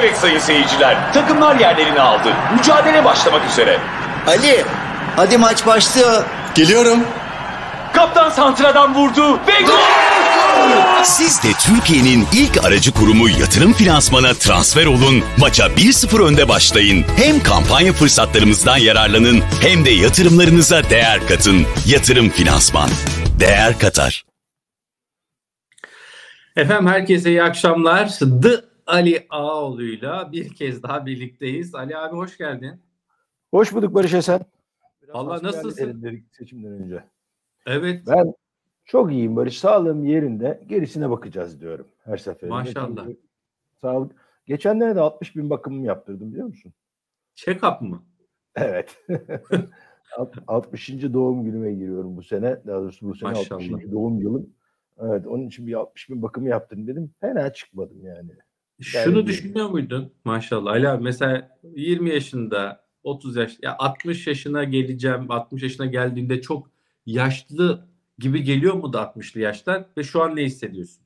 Evet sayın seyirciler, takımlar yerlerini aldı. Mücadele başlamak üzere. Ali hadi maç başlıyor. Geliyorum. Kaptan Santra'dan vurdu ve gol! Siz de Türkiye'nin ilk aracı kurumu yatırım finansmana transfer olun, maça 1-0 önde başlayın. Hem kampanya fırsatlarımızdan yararlanın hem de yatırımlarınıza değer katın. Yatırım finansman. Değer katar. Efendim herkese iyi akşamlar. The Ali Ağoğlu'yla bir kez daha birlikteyiz. Ali abi hoş geldin. Hoş bulduk Barış Esen. Allah nasılsın? seçimden önce. Evet. Ben çok iyiyim Barış. Sağlığım yerinde. Gerisine bakacağız diyorum her seferinde. Maşallah. Çünkü Sağlık. Geçenlerde 60 bin bakımımı yaptırdım biliyor musun? Check-up mı? Evet. Alt- 60. doğum günüme giriyorum bu sene. Daha doğrusu bu sene Maşallah. 60. doğum yılım. Evet onun için bir 60 bin bakımı yaptırdım dedim. Fena çıkmadım yani. Şunu düşünüyor muydun? Maşallah. Abi mesela 20 yaşında 30 yaş ya 60 yaşına geleceğim 60 yaşına geldiğinde çok yaşlı gibi geliyor mu da 60'lı yaşlar ve şu an ne hissediyorsun?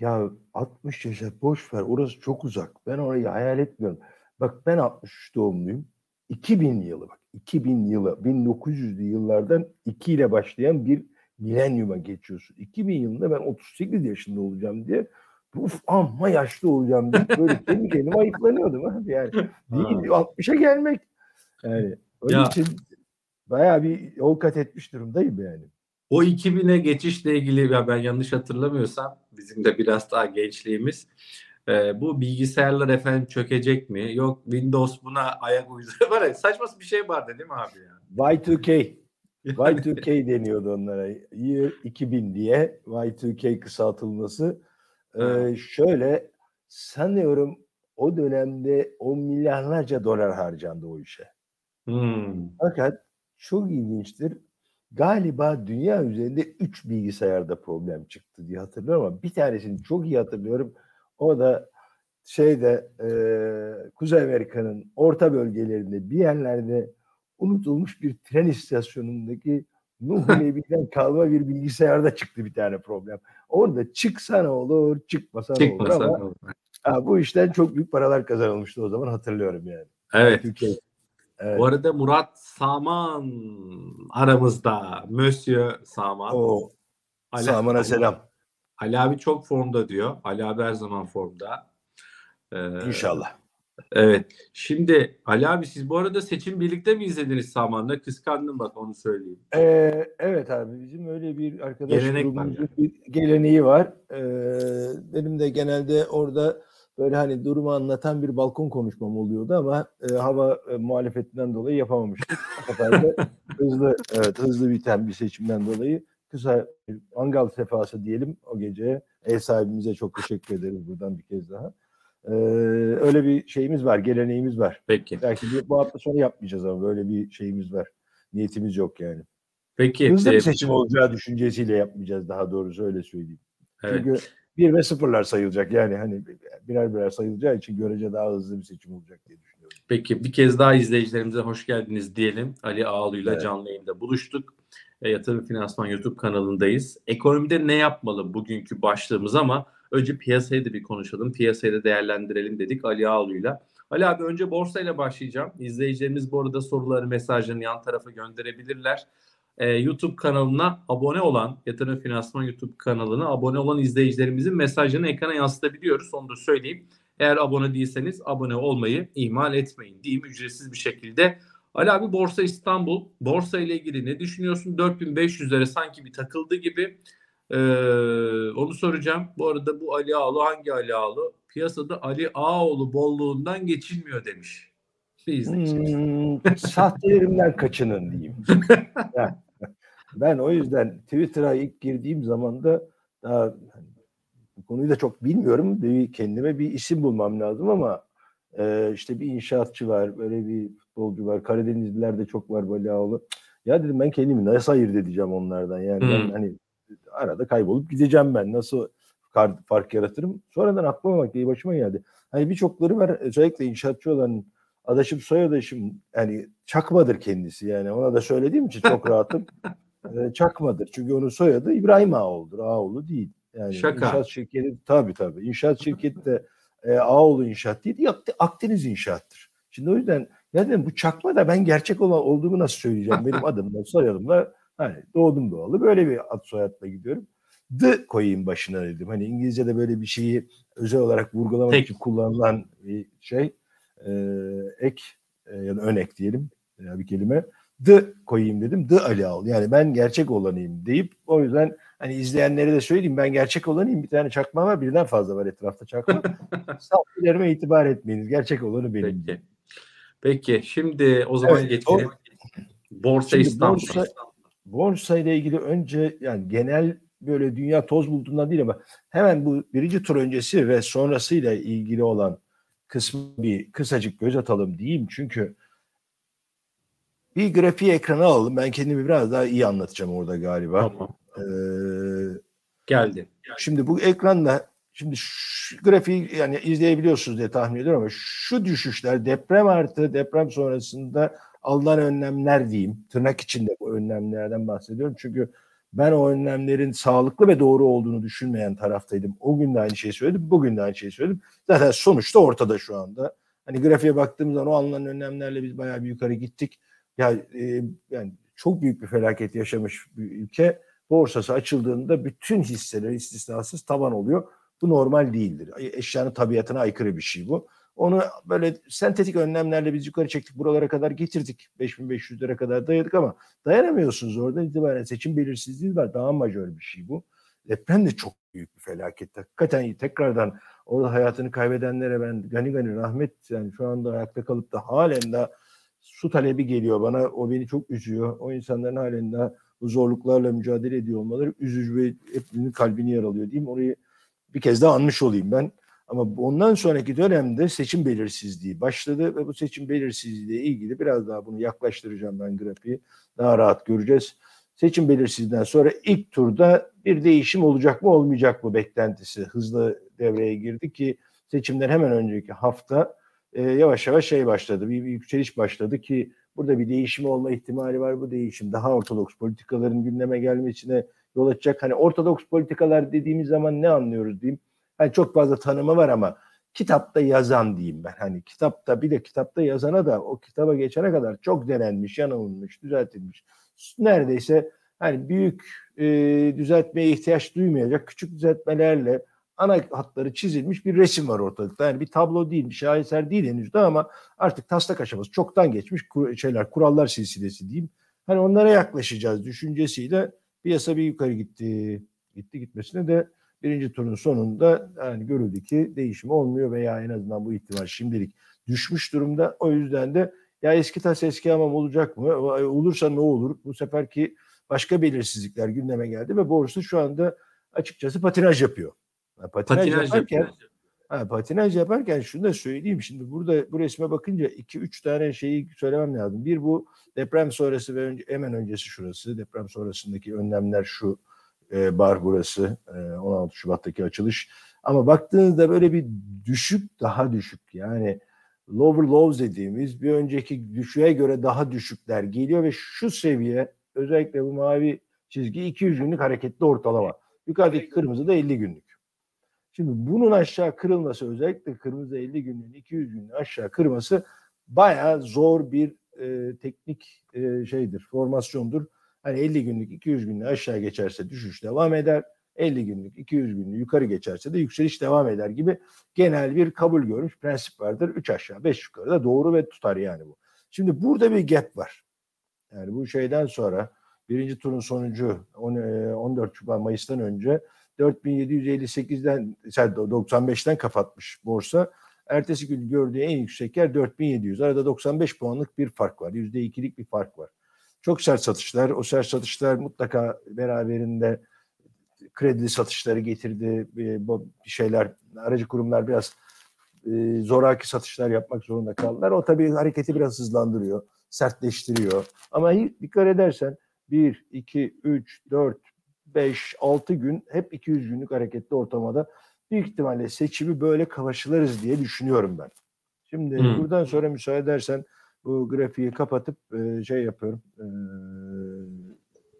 Ya 60 yaşa boş ver orası çok uzak. Ben orayı hayal etmiyorum. Bak ben 63 doğumluyum. 2000 yılı bak 2000 yılı 1900'lü yıllardan 2 ile başlayan bir milenyuma geçiyorsun. 2000 yılında ben 38 yaşında olacağım diye uf amma yaşlı olacağım diye böyle kendi kendime ayıplanıyordum abi yani. Değil 60'a gelmek. Yani onun Ya. için bayağı bir yol kat etmiş durumdayım yani. O 2000'e geçişle ilgili ya ben yanlış hatırlamıyorsam bizim de biraz daha gençliğimiz e, bu bilgisayarlar efendim çökecek mi? Yok Windows buna ayak uyduruyor. Var ya, saçma bir şey vardı değil mi abi ya? Y2K. Y2K deniyordu onlara. Year 2000 diye Y2K kısaltılması. Ee, şöyle sanıyorum o dönemde 10 milyarlarca dolar harcandı o işe. Hmm. Fakat çok ilginçtir. Galiba dünya üzerinde 3 bilgisayarda problem çıktı diye hatırlıyorum ama bir tanesini çok iyi hatırlıyorum. O da şeyde eee, Kuzey Amerika'nın orta bölgelerinde bir yerlerde unutulmuş bir tren istasyonundaki Nuh Nebi'den kalma bir bilgisayarda çıktı bir tane problem. Orada çıksa ne olur, çıkmasa ne olur ama olur? ha, bu işten çok büyük paralar kazanılmıştı o zaman hatırlıyorum yani. Evet. Türkiye. Evet. Bu arada Murat Saman aramızda. Monsieur Saman. O Ali- Saman'a Ali- selam. Ali abi çok formda diyor. Ali abi her zaman formda. Ee, İnşallah. Evet. Şimdi Ali abi siz bu arada seçim birlikte mi izlediniz Saman'la? Kıskandım bak onu söyleyeyim. Ee, evet abi bizim öyle bir arkadaş Gelenek grubumuzun bir geleneği var. Ee, benim de genelde orada böyle hani durumu anlatan bir balkon konuşmam oluyordu ama e, hava e, muhalefetinden dolayı de hızlı evet, hızlı biten bir seçimden dolayı kısa bir mangal sefası diyelim o gece. Ev sahibimize çok teşekkür ederiz buradan bir kez daha. Ee, öyle bir şeyimiz var, geleneğimiz var. Peki. Belki bu hafta sonu yapmayacağız ama böyle bir şeyimiz var. Niyetimiz yok yani. Peki. Hızlı bir e, seçim olacağı düşüncesiyle yapmayacağız daha doğrusu öyle söyleyeyim. evet. Çünkü bir ve sıfırlar sayılacak yani hani birer birer sayılacağı için görece daha hızlı bir seçim olacak diye düşünüyorum. Peki bir kez daha izleyicilerimize hoş geldiniz diyelim. Ali Ağalı'yla Evet. canlı yayında buluştuk. E, Yatırım Finansman YouTube kanalındayız. Ekonomide ne yapmalı bugünkü başlığımız ama önce piyasayı da bir konuşalım. Piyasayı da değerlendirelim dedik Ali Ağalı'yla. Ali abi önce borsayla başlayacağım. İzleyicilerimiz bu arada soruları, mesajlarını yan tarafa gönderebilirler. E, YouTube kanalına abone olan, Yatırım Finansman YouTube kanalına abone olan izleyicilerimizin mesajlarını ekrana yansıtabiliyoruz. Onu da söyleyeyim. Eğer abone değilseniz abone olmayı ihmal etmeyin diyeyim ücretsiz bir şekilde. Ali abi Borsa İstanbul. Borsa ile ilgili ne düşünüyorsun? 4500'lere sanki bir takıldı gibi. Ee, onu soracağım. Bu arada bu Ali Ağaoğlu hangi Ali Ağaoğlu? Piyasada Ali Ağaoğlu bolluğundan geçilmiyor demiş. İzleyicimiz. Hmm, sahtelerimden kaçının diyeyim. Yani ben o yüzden Twitter'a ilk girdiğim zaman da daha bu konuyu da çok bilmiyorum. Kendime bir isim bulmam lazım ama e, işte bir inşaatçı var, böyle bir futbolcu var. Karadenizliler de çok var Balyaoğlu. Ya dedim ben kendimi nasıl ayırt edeceğim onlardan? Yani ben Hmm. hani arada kaybolup gideceğim ben. Nasıl fark yaratırım? Sonradan aklıma bak iyi başıma geldi. Hani birçokları var özellikle inşaatçı olan adaşım soyadaşım yani çakmadır kendisi yani ona da söylediğim için çok rahatım. Ee, çakmadır çünkü onun soyadı İbrahim Ağaoğlu'dur. Ağaoğlu değil. Yani Şaka. inşaat şirketi tabii tabii. İnşaat şirketi de e, Ağoğlu İnşaat değil, Ak- Akdeniz İnşaat'tır. Şimdi o yüzden ya dedim bu çakma da ben gerçek olan olduğumu nasıl söyleyeceğim? Benim adımla soyadımla hani doğdum doğalı böyle bir ad soyadla gidiyorum. The koyayım başına dedim. Hani İngilizce'de böyle bir şeyi özel olarak vurgulamak Tek. için kullanılan bir şey. e, ek e, ya da önek diyelim ya bir kelime. The koyayım dedim. The Ali Ağol. Yani ben gerçek olanıyım deyip o yüzden hani izleyenlere de söyleyeyim ben gerçek olanıyım. Bir tane çakma var. Birden fazla var etrafta çakma. Sahnelerime itibar etmeyiniz. Gerçek olanı benim. Peki. Peki şimdi o zaman Evet, geçelim. Borsa İstanbul. borsa- Borsa ile ilgili önce yani genel böyle dünya toz bulduğundan değil ama hemen bu birinci tur öncesi ve sonrasıyla ilgili olan kısmı bir kısacık göz atalım diyeyim. Çünkü bir grafiği ekrana alalım. Ben kendimi biraz daha iyi anlatacağım orada galiba. Tamam. Ee, Geldi. Şimdi bu ekranda şimdi şu grafiği yani izleyebiliyorsunuz diye tahmin ediyorum ama şu düşüşler deprem artı deprem sonrasında alınan önlemler diyeyim. Tırnak içinde bu önlemlerden bahsediyorum. Çünkü ben o önlemlerin sağlıklı ve doğru olduğunu düşünmeyen taraftaydım. O gün de aynı şeyi söyledim, bugün de aynı şeyi söyledim. Zaten sonuçta ortada şu anda. Hani grafiğe baktığımız zaman o alınan önlemlerle biz bayağı bir yukarı gittik. Ya e, yani çok büyük bir felaket yaşamış bir ülke borsası açıldığında bütün hisseler istisnasız taban oluyor. Bu normal değildir. Eşyanın tabiatına aykırı bir şey bu. Onu böyle sentetik önlemlerle biz yukarı çektik. Buralara kadar getirdik. 5500'lere kadar dayadık ama dayanamıyorsunuz. Oradan itibaren seçim belirsizliği var. Daha majör bir şey bu. Deprem de çok büyük bir felaket. Hakikaten tekrardan orada hayatını kaybedenlere ben gani gani rahmet yani şu anda ayakta kalıp da halen daha su talebi geliyor bana. O beni çok üzüyor. O insanların halen daha bu zorluklarla mücadele ediyor olmaları üzücü ve hepsinin kalbini yaralıyor diyeyim. Orayı bir kez daha anmış olayım ben. Ama ondan sonraki dönemde seçim belirsizliği başladı ve bu seçim belirsizliğiyle ilgili biraz daha bunu yaklaştıracağım ben grafiği. Daha rahat göreceğiz. Seçim belirsizliğinden sonra ilk turda bir değişim olacak mı olmayacak mı beklentisi hızlı devreye girdi ki seçimden hemen önceki hafta e, yavaş yavaş şey başladı. Bir, bir yükseliş başladı ki burada bir değişim olma ihtimali var. Bu değişim daha ortodoks politikaların gündeme gelmesine yol açacak. Hani ortodoks politikalar dediğimiz zaman ne anlıyoruz diyeyim. Hani çok fazla tanımı var ama kitapta yazan diyeyim ben. Hani kitapta bir de kitapta yazana da o kitaba geçene kadar çok denenmiş, yanılmış, düzeltilmiş. Neredeyse hani büyük e, düzeltmeye ihtiyaç duymayacak küçük düzeltmelerle ana hatları çizilmiş bir resim var ortalıkta. Yani bir tablo değil, bir şaheser değil henüz de ama artık taslak aşaması çoktan geçmiş kur, şeyler, kurallar silsilesi diyeyim. Hani onlara yaklaşacağız düşüncesiyle piyasa bir yukarı gitti. Gitti gitmesine de birinci turun sonunda yani görüldü ki değişim olmuyor veya en azından bu ihtimal şimdilik düşmüş durumda. O yüzden de ya eski tas eski hamam olacak mı? Olursa ne olur? Bu seferki başka belirsizlikler gündeme geldi ve borsa şu anda açıkçası patinaj yapıyor. Yani patinaj, Patinaj yaparken yapıyor. Ha, patinaj yaparken şunu da söyleyeyim. Şimdi burada bu resme bakınca iki üç tane şeyi söylemem lazım. Bir bu deprem sonrası ve önce, hemen öncesi şurası. Deprem sonrasındaki önlemler şu e, bar burası. E, 16 Şubat'taki açılış. Ama baktığınızda böyle bir düşük daha düşük. Yani lower lows dediğimiz bir önceki düşüğe göre daha düşükler geliyor ve şu seviye özellikle bu mavi çizgi 200 günlük hareketli ortalama. Yukarıdaki kırmızı da 50 günlük. Şimdi bunun aşağı kırılması özellikle kırmızı 50 günlüğün 200 günlüğün aşağı kırması bayağı zor bir e, teknik e, şeydir, formasyondur. Hani 50 günlük 200 günlük aşağı geçerse düşüş devam eder. 50 günlük 200 günlük yukarı geçerse de yükseliş devam eder gibi genel bir kabul görmüş prensip vardır. 3 aşağı 5 yukarı da doğru ve tutar yani bu. Şimdi burada bir gap var. Yani bu şeyden sonra birinci turun sonucu 14 Şubat Mayıs'tan önce 4758'den 95'ten kapatmış borsa. Ertesi gün gördüğü en yüksek yer 4700. Arada 95 puanlık bir fark var. %2'lik bir fark var. Çok sert satışlar. O sert satışlar mutlaka beraberinde kredili satışları getirdi. Bu şeyler, aracı kurumlar biraz e, zoraki satışlar yapmak zorunda kaldılar. O tabii hareketi biraz hızlandırıyor, sertleştiriyor. Ama dikkat edersen 1, 2, 3, 4, 5, 6 gün hep 200 günlük hareketli ortamada büyük ihtimalle seçimi böyle kavaşılarız diye düşünüyorum ben. Şimdi Hmm. buradan sonra müsaade edersen bu grafiği kapatıp e, şey yapıyorum. E,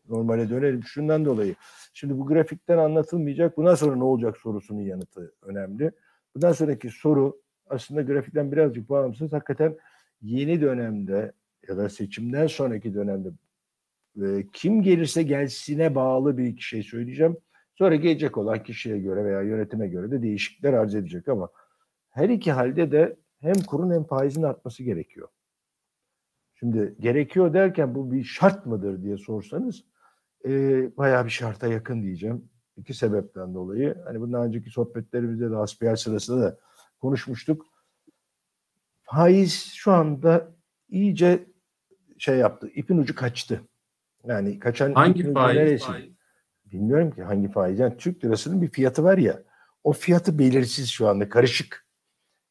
normale dönelim. Şundan dolayı. Şimdi bu grafikten anlatılmayacak. Bundan sonra ne olacak sorusunun yanıtı önemli. bundan sonraki soru aslında grafikten birazcık bağımsız. Hakikaten yeni dönemde ya da seçimden sonraki dönemde e, kim gelirse gelsine bağlı bir iki şey söyleyeceğim. Sonra gelecek olan kişiye göre veya yönetime göre de değişiklikler arz edecek ama her iki halde de hem kurun hem faizin artması gerekiyor. Şimdi gerekiyor derken bu bir şart mıdır diye sorsanız e, bayağı bir şarta yakın diyeceğim. İki sebepten dolayı. Hani bundan önceki sohbetlerimizde de hasbihal sırasında da konuşmuştuk. Faiz şu anda iyice şey yaptı. ipin ucu kaçtı. Yani kaçan Hangi faiz? neresi? faiz? Bilmiyorum ki hangi faiz. Yani Türk lirasının bir fiyatı var ya. O fiyatı belirsiz şu anda. Karışık.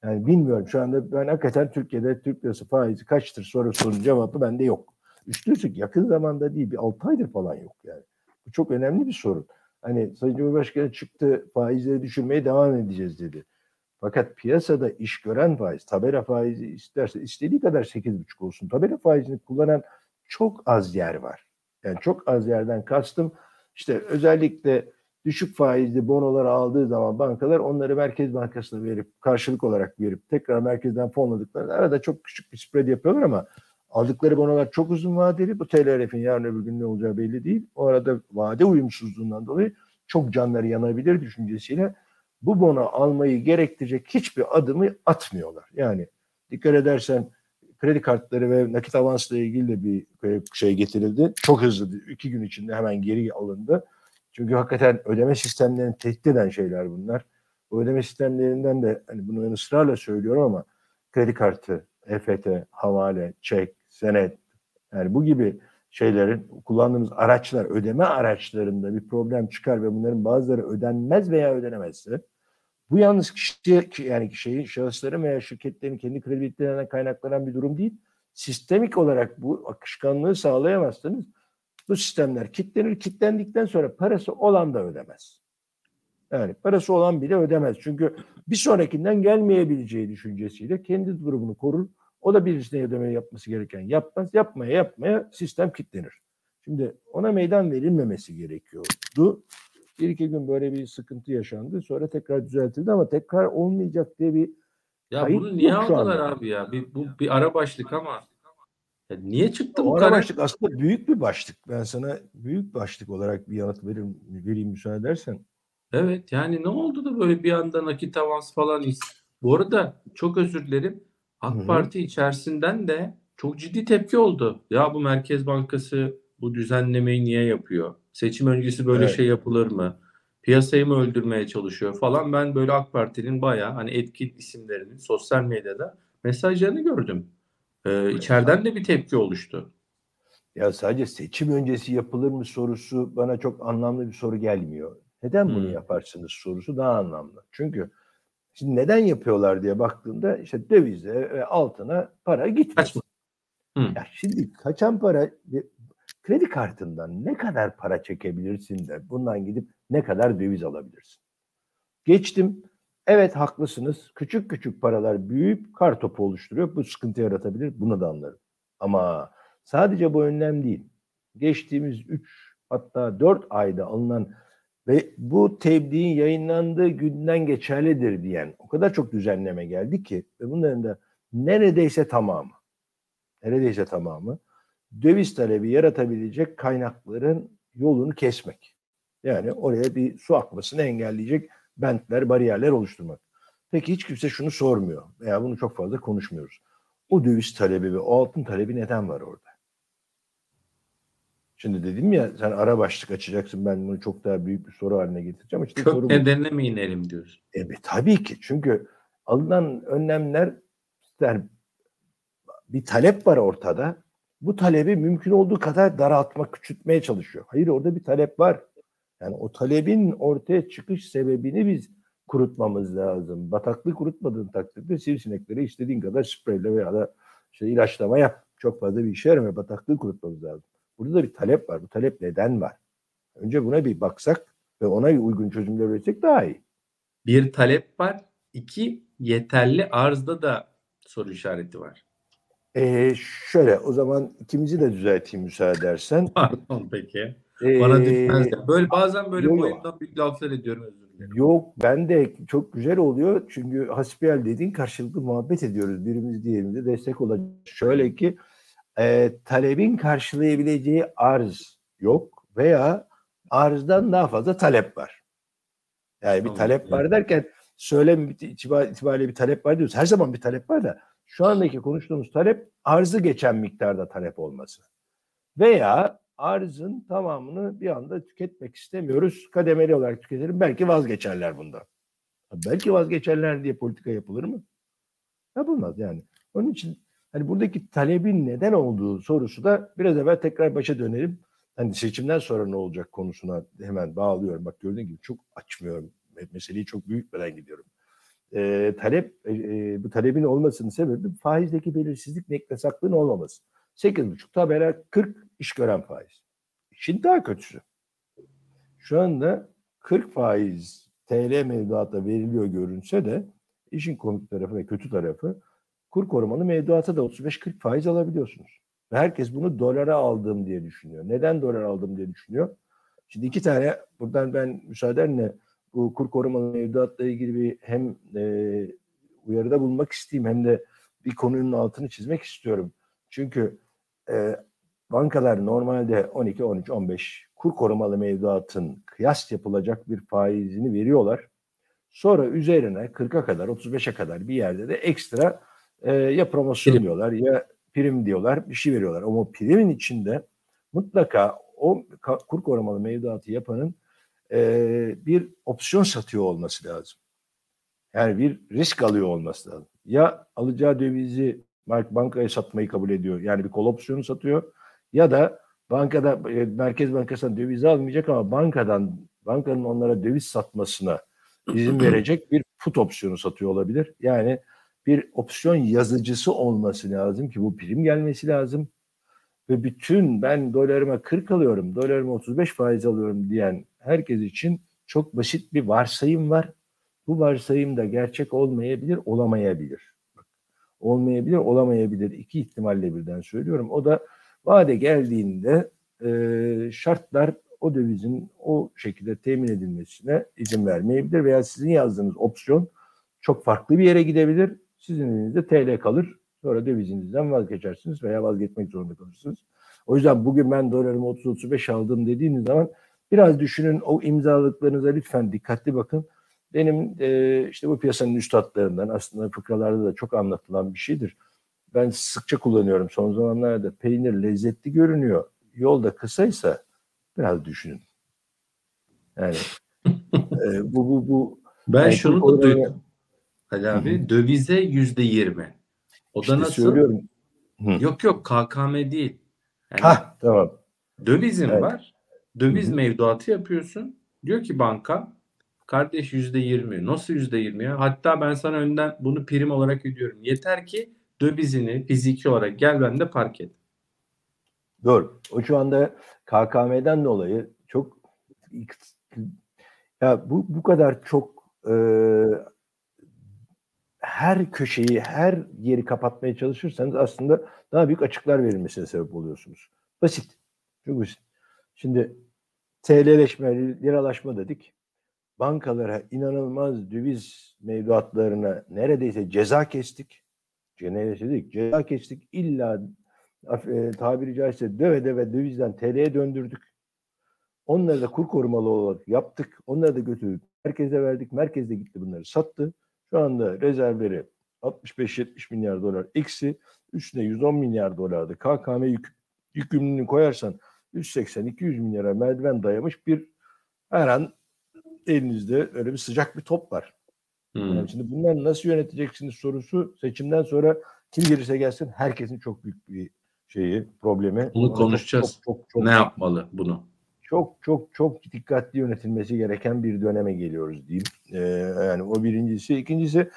Yani bilmiyorum şu anda ben hakikaten Türkiye'de Türk lirası faizi kaçtır sorusunun cevabı bende yok. Üstelik yakın zamanda değil bir 6 aydır falan yok yani. Bu çok önemli bir sorun. Hani Sayın Cumhurbaşkanı çıktı faizleri düşürmeye devam edeceğiz dedi. Fakat piyasada iş gören faiz, tabela faizi isterse istediği kadar 8,5 olsun. Tabela faizini kullanan çok az yer var. Yani çok az yerden kastım işte özellikle düşük faizli bonoları aldığı zaman bankalar onları Merkez Bankası'na verip karşılık olarak verip tekrar merkezden fonladıklarında arada çok küçük bir spread yapıyorlar ama aldıkları bonolar çok uzun vadeli. Bu TLRF'in yarın öbür gün ne olacağı belli değil. O arada vade uyumsuzluğundan dolayı çok canları yanabilir düşüncesiyle bu bono almayı gerektirecek hiçbir adımı atmıyorlar. Yani dikkat edersen kredi kartları ve nakit avansla ilgili de bir şey getirildi. Çok hızlı, iki gün içinde hemen geri alındı. Çünkü hakikaten ödeme sistemlerini tehdit eden şeyler bunlar. Bu ödeme sistemlerinden de hani bunu ısrarla söylüyorum ama kredi kartı, EFT, havale, çek, senet yani bu gibi şeylerin kullandığımız araçlar, ödeme araçlarında bir problem çıkar ve bunların bazıları ödenmez veya ödenemezse bu yalnız kişi yani kişiyi, şahısların veya şirketlerin kendi kreditlerinden kaynaklanan bir durum değil. Sistemik olarak bu akışkanlığı sağlayamazsanız bu sistemler kilitlenir. Kilitlendikten sonra parası olan da ödemez. Yani parası olan bile ödemez. Çünkü bir sonrakinden gelmeyebileceği düşüncesiyle kendi durumunu korur. O da birisine ödeme yapması gereken yapmaz. Yapmaya yapmaya sistem kilitlenir. Şimdi ona meydan verilmemesi gerekiyordu. Bir iki gün böyle bir sıkıntı yaşandı. Sonra tekrar düzeltildi ama tekrar olmayacak diye bir Ya bunu niye aldılar abi ya? Bir, bu bir ara başlık ama ya niye çıktı bu karar? başlık aslında büyük bir başlık. Ben sana büyük başlık olarak bir yanıt veririm, vereyim müsaade edersen. Evet yani ne oldu da böyle bir anda nakit avans falan is- Bu arada çok özür dilerim. AK Hı hı. Parti içerisinden de çok ciddi tepki oldu. Ya bu Merkez Bankası bu düzenlemeyi niye yapıyor? Seçim öncesi böyle Evet. şey yapılır mı? Piyasayı mı öldürmeye çalışıyor falan. Ben böyle AK Parti'nin bayağı hani etkili isimlerinin sosyal medyada mesajlarını gördüm. Ee, içeriden de bir tepki oluştu. Ya sadece seçim öncesi yapılır mı sorusu bana çok anlamlı bir soru gelmiyor. Neden bunu Hmm. yaparsınız sorusu daha anlamlı. Çünkü şimdi neden yapıyorlar diye baktığında işte dövize ve altına para gitmiyor. Kaçma. Hı. Ya şimdi kaçan para kredi kartından ne kadar para çekebilirsin de bundan gidip ne kadar döviz alabilirsin. Geçtim. Evet haklısınız. Küçük küçük paralar büyüyüp kar topu oluşturuyor. Bu sıkıntı yaratabilir. Bunu da anlarım. Ama sadece bu önlem değil. Geçtiğimiz 3 hatta 4 ayda alınan ve bu tebliğin yayınlandığı günden geçerlidir diyen o kadar çok düzenleme geldi ki ve bunların da neredeyse tamamı neredeyse tamamı döviz talebi yaratabilecek kaynakların yolunu kesmek. Yani oraya bir su akmasını engelleyecek bentler, bariyerler oluşturmak. Peki hiç kimse şunu sormuyor veya bunu çok fazla konuşmuyoruz. O döviz talebi ve o altın talebi neden var orada? Şimdi dedim ya sen ara başlık açacaksın ben bunu çok daha büyük bir soru haline getireceğim. İşte soru Kök bu. nedenine mi inelim diyoruz? Evet tabii ki çünkü alınan önlemler ister bir talep var ortada. Bu talebi mümkün olduğu kadar daraltmak, küçültmeye çalışıyor. Hayır orada bir talep var. Yani o talebin ortaya çıkış sebebini biz kurutmamız lazım. Bataklığı kurutmadığın takdirde sivrisinekleri istediğin kadar spreyle veya da işte ilaçlama yap. Çok fazla bir işe yaramıyor. Bataklığı kurutmamız lazım. Burada da bir talep var. Bu talep neden var? Önce buna bir baksak ve ona uygun çözümler üretsek daha iyi. Bir talep var. İki yeterli arzda da soru işareti var. Ee, şöyle o zaman ikimizi de düzelteyim müsaade edersen. Pardon peki. Bana Ee, düşmez ya. Böyle bazen böyle yok, boyumdan büyük laflar ediyorum özür dilerim. Yok ben de çok güzel oluyor. Çünkü hasbihal dediğin karşılıklı muhabbet ediyoruz. Birimiz diğerimize destek olacak. Şöyle ki e, talebin karşılayabileceği arz yok veya arzdan daha fazla talep var. Yani bir talep var derken söylem itibar, itibariyle bir talep var diyoruz. Her zaman bir talep var da şu andaki konuştuğumuz talep arzı geçen miktarda talep olması. Veya arzın tamamını bir anda tüketmek istemiyoruz. Kademeli olarak tüketelim. Belki vazgeçerler bundan. Belki vazgeçerler diye politika yapılır mı? Yapılmaz yani. Onun için hani buradaki talebin neden olduğu sorusu da biraz evvel tekrar başa dönelim. Hani seçimden sonra ne olacak konusuna hemen bağlıyorum. Bak gördüğün gibi çok açmıyorum. Meseleyi çok büyütmeden gidiyorum. Ee, talep e, bu talebin olmasının sebebi faizdeki belirsizlik neklesaklığın olmaması. 8,5 tabela 40 iş gören faiz. İşin daha kötüsü. Şu anda 40 faiz TL mevduata veriliyor görünse de işin komik tarafı ve kötü tarafı kur korumalı mevduata da 35-40 faiz alabiliyorsunuz. Ve herkes bunu dolara aldım diye düşünüyor. Neden dolar aldım diye düşünüyor? Şimdi iki tane buradan ben müsaadenle bu kur korumalı mevduatla ilgili bir hem e, uyarıda bulunmak isteyeyim hem de bir konunun altını çizmek istiyorum. Çünkü e, bankalar normalde 12, 13, 15 kur korumalı mevduatın kıyas yapılacak bir faizini veriyorlar. Sonra üzerine 40'a kadar, 35'e kadar bir yerde de ekstra e, ya promosyon Prim. diyorlar ya prim diyorlar, bir şey veriyorlar. Ama o primin içinde mutlaka o kur korumalı mevduatı yapanın e, bir opsiyon satıyor olması lazım. Yani bir risk alıyor olması lazım. Ya alacağı dövizi bankaya satmayı kabul ediyor. Yani bir kol opsiyonu satıyor. Ya da bankada e, Merkez Bankası'ndan döviz almayacak ama bankadan bankanın onlara döviz satmasına izin verecek bir put opsiyonu satıyor olabilir. Yani bir opsiyon yazıcısı olması lazım ki bu prim gelmesi lazım. Ve bütün ben dolarıma 40 alıyorum, dolarıma 35 faiz alıyorum diyen herkes için çok basit bir varsayım var. Bu varsayım da gerçek olmayabilir, olamayabilir. Olmayabilir, olamayabilir. İki ihtimalle birden söylüyorum. O da vade geldiğinde e, şartlar o dövizin o şekilde temin edilmesine izin vermeyebilir veya sizin yazdığınız opsiyon çok farklı bir yere gidebilir. Sizin elinizde TL kalır. Sonra dövizinizden vazgeçersiniz veya vazgeçmek zorunda kalırsınız. O yüzden bugün ben dolarımı 30-35 aldım dediğiniz zaman biraz düşünün o imzaladıklarınıza lütfen dikkatli bakın. Benim e, işte bu piyasanın üstadlarından aslında fıkralarda da çok anlatılan bir şeydir. Ben sıkça kullanıyorum son zamanlarda peynir lezzetli görünüyor. Yolda kısaysa biraz düşünün. Yani e, bu bu bu Ben yani şunu da duydum. Ali abi dövize yüzde yirmi. O da işte nasıl? söylüyorum. Hı. Yok yok KKM değil. Yani Ha tamam. dövizin Evet. var. Döviz Hı hı. mevduatı yapıyorsun. Diyor ki banka kardeş yüzde yirmi. Nasıl yüzde yirmi ya? Hatta ben sana önden bunu prim olarak ödüyorum. Yeter ki dövizini fiziki olarak gel bende park et. Doğru. O şu anda KKM'den dolayı çok ya bu bu kadar çok e, her köşeyi, her yeri kapatmaya çalışırsanız aslında daha büyük açıklar verilmesine sebep oluyorsunuz. Basit. Çok basit. Şimdi TL'leşme, liralaşma dedik. Bankalara inanılmaz döviz mevduatlarına neredeyse ceza kestik. Neredeyse dedik, ceza kestik. İlla e, tabiri caizse döve döve dövizden TL'ye döndürdük. Onları da kur korumalı olarak yaptık. Onları da götürdük. Merkeze verdik. Merkezde gitti bunları sattı. Şu anda rezervleri 65-70 milyar dolar eksi. Üstüne 110 milyar dolardı. KKM yük, yükümlülüğünü koyarsan 180-200 milyara merdiven dayamış bir her an elinizde öyle bir sıcak bir top var. Hmm. Yani şimdi bunları nasıl yöneteceksiniz sorusu seçimden sonra kim gelirse gelsin herkesin çok büyük bir şeyi, problemi. Bunu Ona konuşacağız. Çok, çok, çok, Ne yapmalı bunu? çok çok çok dikkatli yönetilmesi gereken bir döneme geliyoruz diyeyim. Ee, yani o birincisi. ikincisi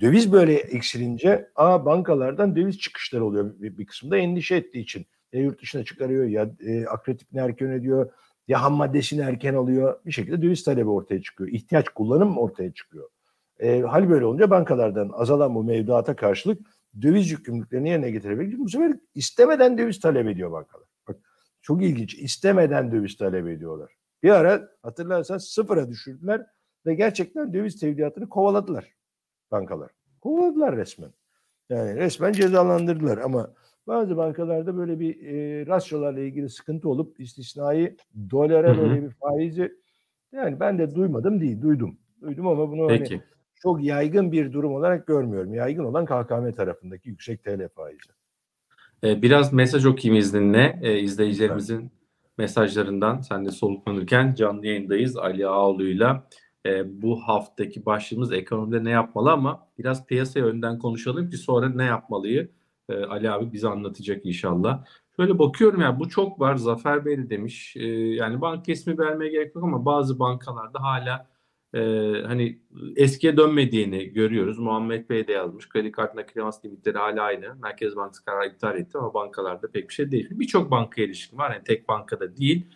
döviz böyle eksilince a bankalardan döviz çıkışları oluyor bir, bir kısımda endişe ettiği için. Ya yurt dışına çıkarıyor ya e, akreditini erken ödüyor ya ham maddesini erken alıyor. Bir şekilde döviz talebi ortaya çıkıyor. İhtiyaç kullanım ortaya çıkıyor. E, hal böyle olunca bankalardan azalan bu mevduata karşılık döviz yükümlülüklerini yerine getirebilir. Bu sefer istemeden döviz talep ediyor bankalar. Bak Çok ilginç. İstemeden döviz talep ediyorlar. Bir ara hatırlarsan sıfıra düşürdüler ve gerçekten döviz tevdiatını kovaladılar bankalar. Kovaladılar resmen. Yani resmen cezalandırdılar ama bazı bankalarda böyle bir e, rasyolarla ilgili sıkıntı olup istisnai dolara böyle bir faizi yani ben de duymadım değil duydum. Duydum ama bunu hani Peki. çok yaygın bir durum olarak görmüyorum. Yaygın olan KKM tarafındaki yüksek TL faizi. Ee, biraz mesaj okuyayım izninle. Ee, izleyicilerimizin mesajlarından sen de soluklanırken canlı yayındayız Ali Ağoğlu'yla. Ee, bu haftaki başlığımız ekonomide ne yapmalı ama biraz piyasaya önden konuşalım ki sonra ne yapmalıyı e, Ali abi bize anlatacak inşallah. Şöyle bakıyorum ya bu çok var. Zafer Bey de demiş. Ee, yani banka ismi vermeye gerek yok ama bazı bankalarda hala e, hani eskiye dönmediğini görüyoruz. Muhammed Bey de yazmış. Kredi kartı nakit avans limitleri hala aynı. Merkez Bankası kararı iptal etti ama bankalarda pek bir şey değil. Birçok banka ilişkin var. Yani tek bankada değil.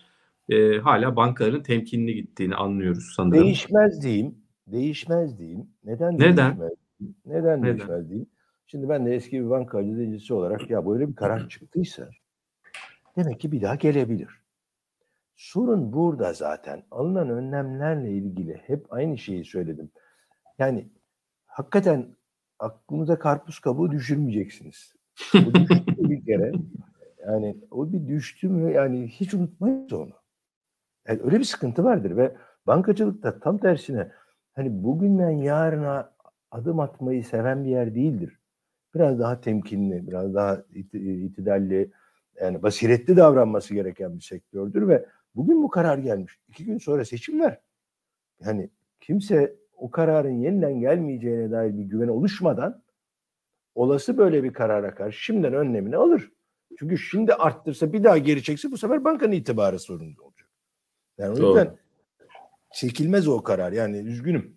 E, hala bankaların temkinli gittiğini anlıyoruz sanırım. Değişmez diyeyim. Değişmez diyeyim. Neden, Neden? değişmez? Neden, Neden? değişmez diyeyim? Şimdi ben de eski bir banka yöneticisi olarak ya böyle bir karar çıktıysa demek ki bir daha gelebilir. Sorun burada zaten. Alınan önlemlerle ilgili hep aynı şeyi söyledim. Yani hakikaten aklınıza karpuz kabuğu düşürmeyeceksiniz. O düştü bir kere. Yani o bir düştü mü yani hiç unutmayız onu. Yani öyle bir sıkıntı vardır ve bankacılıkta tam tersine hani bugünden yarına adım atmayı seven bir yer değildir. Biraz daha temkinli, biraz daha it- itidalli, yani basiretli davranması gereken bir sektördür ve bugün bu karar gelmiş. İki gün sonra seçimler. Yani kimse o kararın yeniden gelmeyeceğine dair bir güven oluşmadan olası böyle bir karara karşı şimdiden önlemini alır. Çünkü şimdi arttırsa bir daha geri çekse bu sefer bankanın itibarı sorunlu olacak. Yani o Doğru. yüzden çekilmez o karar. Yani üzgünüm.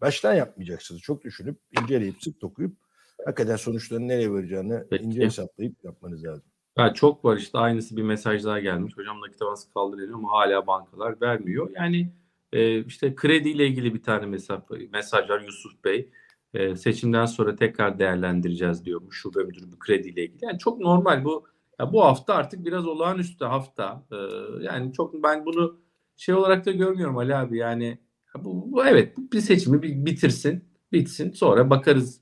Baştan yapmayacaksınız. Çok düşünüp, inceleyip, sık dokuyup hakikaten sonuçların nereye varacağını Peki. ince hesaplayıp yapmanız lazım. Ha, çok var işte aynısı bir mesaj daha gelmiş. Hocam nakit avansı kaldırıyor ama hala bankalar vermiyor. Yani e, işte krediyle ilgili bir tane mesaj, mesaj var Yusuf Bey. E, seçimden sonra tekrar değerlendireceğiz diyormuş şube müdürü bu krediyle ilgili. Yani çok normal bu. Ya bu hafta artık biraz olağanüstü hafta. E, yani çok ben bunu şey olarak da görmüyorum Ali abi. Yani ya bu, bu evet bu bir seçimi bitirsin, bitsin. Sonra bakarız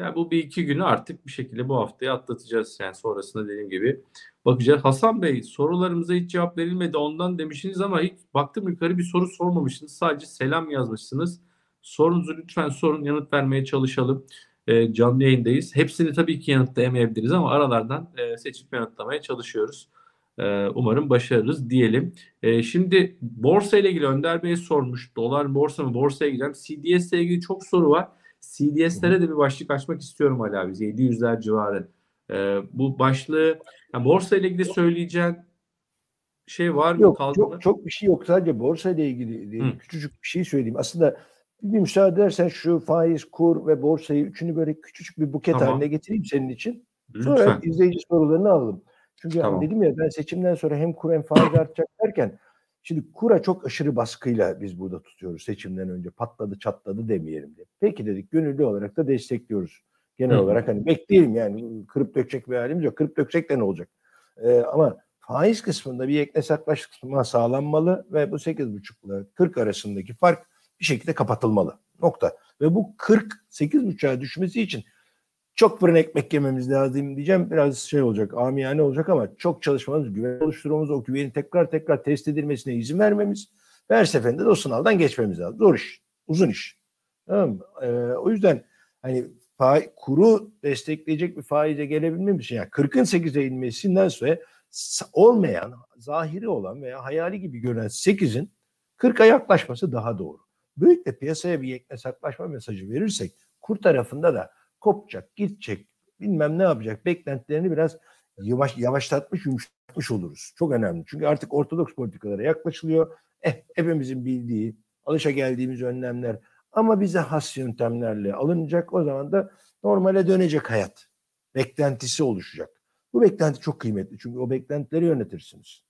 Yani bu bir iki günü artık bir şekilde bu haftayı atlatacağız. Yani sonrasında dediğim gibi bakacağız. Hasan Bey sorularımıza hiç cevap verilmedi ondan demişsiniz ama hiç baktım yukarı bir soru sormamışsınız. Sadece selam yazmışsınız. Sorunuzu lütfen sorun yanıt vermeye çalışalım. Ee, canlı yayındayız. Hepsini tabii ki yanıtlayamayabiliriz ama aralardan e, seçip yanıtlamaya çalışıyoruz. Ee, umarım başarırız diyelim. Ee, şimdi borsa ile ilgili Önder Bey sormuş. Dolar borsa mı borsaya gideceğim. CDS ile ilgili çok soru var. CDS'lere de bir başlık açmak istiyorum Ali abi. 700'ler civarı. Ee, bu başlığı yani borsa ile ilgili söyleyeceğin şey var mı? Yok Kaldı mı? çok, çok bir şey yok. Sadece borsa ile ilgili değil, Hı. küçücük bir şey söyleyeyim. Aslında bir müsaade edersen şu faiz, kur ve borsayı üçünü böyle küçücük bir buket Tamam. haline getireyim senin için. Sonra Lütfen. izleyici sorularını alalım. Çünkü Tamam. dedim ya ben seçimden sonra hem kur hem faiz artacak derken şimdi kura çok aşırı baskıyla biz burada tutuyoruz seçimden önce. Patladı çatladı demeyelim diye. Peki dedik gönüllü olarak da destekliyoruz. Genel Hı olarak hani bekleyelim yani kırıp dökecek bir halimiz yok. Kırıp döksek de ne olacak? Ee, ama faiz kısmında bir ekne saklaş sağlanmalı ve bu 8,5 ile 40 arasındaki fark bir şekilde kapatılmalı. Nokta. Ve bu 40 8,5'a düşmesi için çok fırın ekmek yememiz lazım diyeceğim. Biraz şey olacak, amiyane olacak ama çok çalışmamız, güven oluşturmamız, o güvenin tekrar tekrar test edilmesine izin vermemiz ve her seferinde de o sınavdan geçmemiz lazım. Zor iş, uzun iş. Tamam mı? Ee, o yüzden hani kuru destekleyecek bir faize gelebilmemiz için yani 40'ın 8'e inmesinden sonra olmayan, zahiri olan veya hayali gibi görünen 8'in 40'a yaklaşması daha doğru. Böylelikle piyasaya bir yeknesaklaşma mesajı verirsek kur tarafında da kopacak, gidecek, bilmem ne yapacak beklentilerini biraz yavaş yavaşlatmış, yumuşatmış oluruz. Çok önemli. Çünkü artık ortodoks politikalara yaklaşılıyor. Eh, hepimizin bildiği, alışa geldiğimiz önlemler ama bize has yöntemlerle alınacak. O zaman da normale dönecek hayat. Beklentisi oluşacak. Bu beklenti çok kıymetli. Çünkü o beklentileri yönetirsiniz.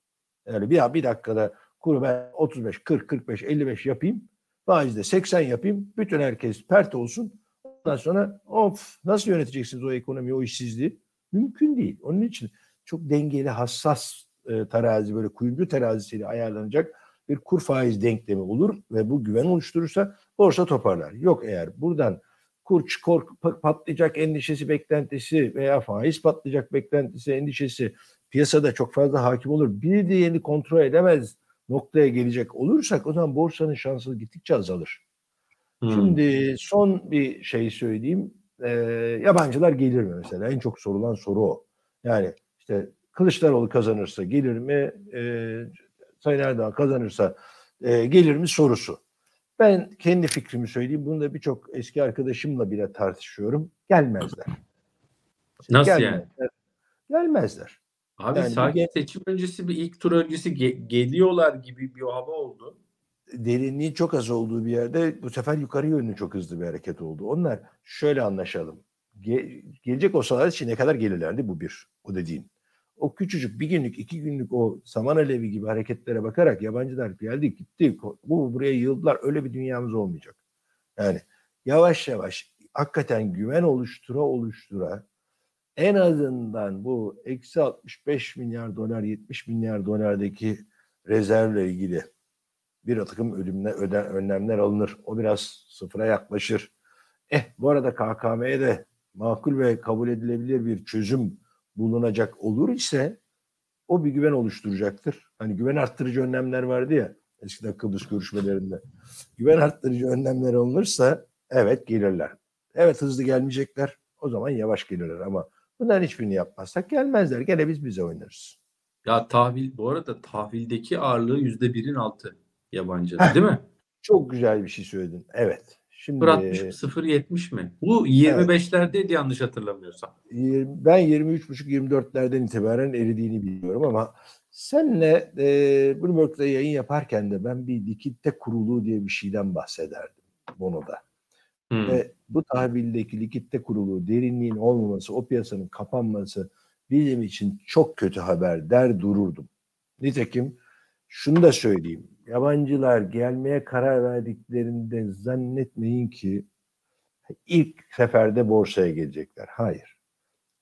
Yani bir, bir dakikada kuru ben 35, 40, 45, 55 yapayım. Faizde 80 yapayım. Bütün herkes pert olsun. Ondan sonra of nasıl yöneteceksiniz o ekonomiyi, o işsizliği? Mümkün değil. Onun için çok dengeli, hassas e, terazi böyle kuyumcu terazisiyle ayarlanacak bir kur faiz denklemi olur ve bu güven oluşturursa borsa toparlar. Yok eğer buradan kur çikor patlayacak endişesi beklentisi veya faiz patlayacak beklentisi endişesi piyasada çok fazla hakim olur. Bir diğerini kontrol edemez noktaya gelecek olursak o zaman borsanın şansı gittikçe azalır. Hmm. Şimdi son bir şey söyleyeyim. Ee, yabancılar gelir mi mesela? En çok sorulan soru o. Yani işte Kılıçdaroğlu kazanırsa gelir mi? Ee, Sayın Erdoğan kazanırsa e, gelir mi sorusu. Ben kendi fikrimi söyleyeyim. Bunu da birçok eski arkadaşımla bile tartışıyorum. Gelmezler. Nasıl gelmezler. yani? Gelmezler. Abi yani sanki gel- seçim öncesi bir ilk tur öncesi ge- geliyorlar gibi bir hava oldu. Derinliği çok az olduğu bir yerde bu sefer yukarı yönlü çok hızlı bir hareket oldu. Onlar şöyle anlaşalım. Ge- gelecek olsalar için ne kadar gelirlerdi bu bir. O dediğin o küçücük bir günlük iki günlük o saman alevi gibi hareketlere bakarak yabancılar geldi gitti bu buraya yığıldılar öyle bir dünyamız olmayacak. Yani yavaş yavaş hakikaten güven oluştura oluştura en azından bu eksi 65 milyar dolar 70 milyar dolardaki rezervle ilgili bir takım ölümle, öden, önlemler alınır. O biraz sıfıra yaklaşır. Eh bu arada KKM'ye de makul ve kabul edilebilir bir çözüm bulunacak olur ise o bir güven oluşturacaktır. Hani güven arttırıcı önlemler vardı ya eskiden Kıbrıs görüşmelerinde. Güven arttırıcı önlemler alınırsa evet gelirler. Evet hızlı gelmeyecekler. O zaman yavaş gelirler ama bunların hiçbirini yapmazsak gelmezler. Gene biz bize oynarız. Ya tahvil bu arada tahvildeki ağırlığı yüzde birin altı yabancı değil mi? Çok güzel bir şey söyledin. Evet. Şimdi 0.60 0.70 mi? Bu 25'lerdeydi evet. yanlış hatırlamıyorsam. Ben 23.5-24'lerden itibaren eridiğini biliyorum ama senle e, Bloomberg'da yayın yaparken de ben bir likitte kuruluğu diye bir şeyden bahsederdim Bono'da. Hmm. Ve bu tahvildeki likitte kuruluğu, derinliğin olmaması, o piyasanın kapanması bizim için çok kötü haber der dururdum. Nitekim şunu da söyleyeyim yabancılar gelmeye karar verdiklerinde zannetmeyin ki ilk seferde borsaya gelecekler. Hayır.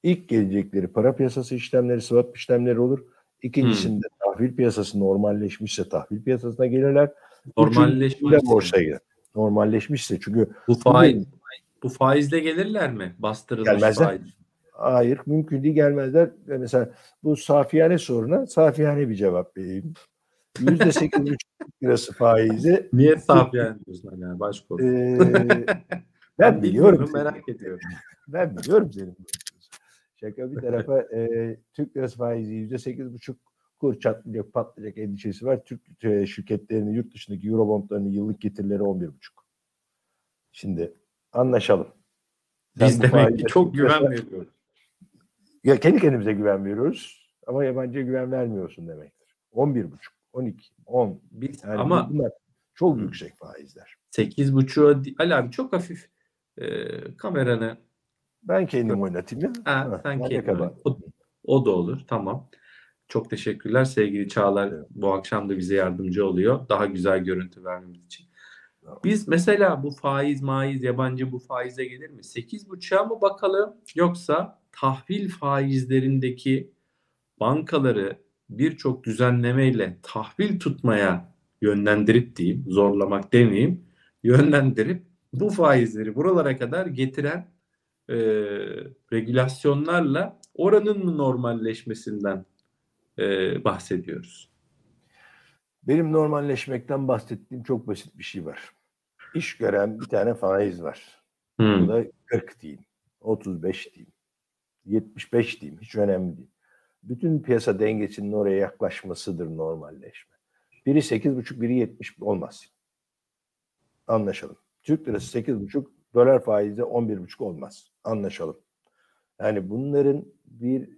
İlk gelecekleri para piyasası işlemleri, swap işlemleri olur. İkincisinde hmm. tahvil piyasası normalleşmişse tahvil piyasasına gelirler. Normalleşmişse borsaya gelir. Normalleşmişse çünkü bu faiz bu faizle gelirler mi? Bastırılmış gelmezler. faiz. Hayır, mümkün değil gelmezler. Mesela bu safiyane soruna safiyane bir cevap vereyim. Yüzde sekiz buçuk lirası faizi. Niye saf yani diyorsun yani başka ee, ben biliyorum. Merak ediyorum. Ben biliyorum senin. Şaka bir tarafa e, Türk lirası faizi yüzde sekiz buçuk kur çatlayacak patlayacak endişesi var. Türk e, şirketlerinin yurt dışındaki Eurobondlarının yıllık getirileri on bir buçuk. Şimdi anlaşalım. Biz demek ki çok güven veriyoruz. Ya kendi kendimize güven veriyoruz ama yabancıya güven vermiyorsun demektir. On bir buçuk. 12, 10. Biz, yani ama bunlar çok hı. yüksek faizler. 8.5'a Ali abi çok hafif e, kameranı ben kendim oynatayım ya. Ha, ha, sen kendin o, o da olur. Tamam. Çok teşekkürler sevgili Çağlar. Evet. Bu akşam da bize yardımcı oluyor. Daha güzel görüntü vermemiz için. Biz mesela bu faiz maiz yabancı bu faize gelir mi? 8.5'a mı bakalım yoksa tahvil faizlerindeki bankaları birçok düzenlemeyle tahvil tutmaya yönlendirip diyeyim, zorlamak demeyeyim, yönlendirip bu faizleri buralara kadar getiren e, regülasyonlarla oranın mı normalleşmesinden e, bahsediyoruz? Benim normalleşmekten bahsettiğim çok basit bir şey var. İş gören bir tane faiz var. Hmm. Bu da 40 diyeyim, 35 diyeyim, 75 diyeyim, hiç önemli değil bütün piyasa dengesinin oraya yaklaşmasıdır normalleşme. Biri 8,5, biri 70 olmaz. Anlaşalım. Türk lirası 8,5, dolar faizi 11,5 olmaz. Anlaşalım. Yani bunların bir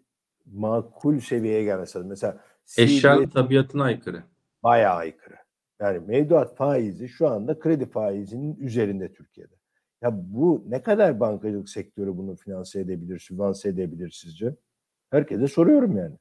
makul seviyeye gelmesi lazım. Mesela eşyanın tabiatına aykırı. Bayağı aykırı. Yani mevduat faizi şu anda kredi faizinin üzerinde Türkiye'de. Ya bu ne kadar bankacılık sektörü bunu finanse edebilir, sübvanse edebilir sizce? Herkese soruyorum yani.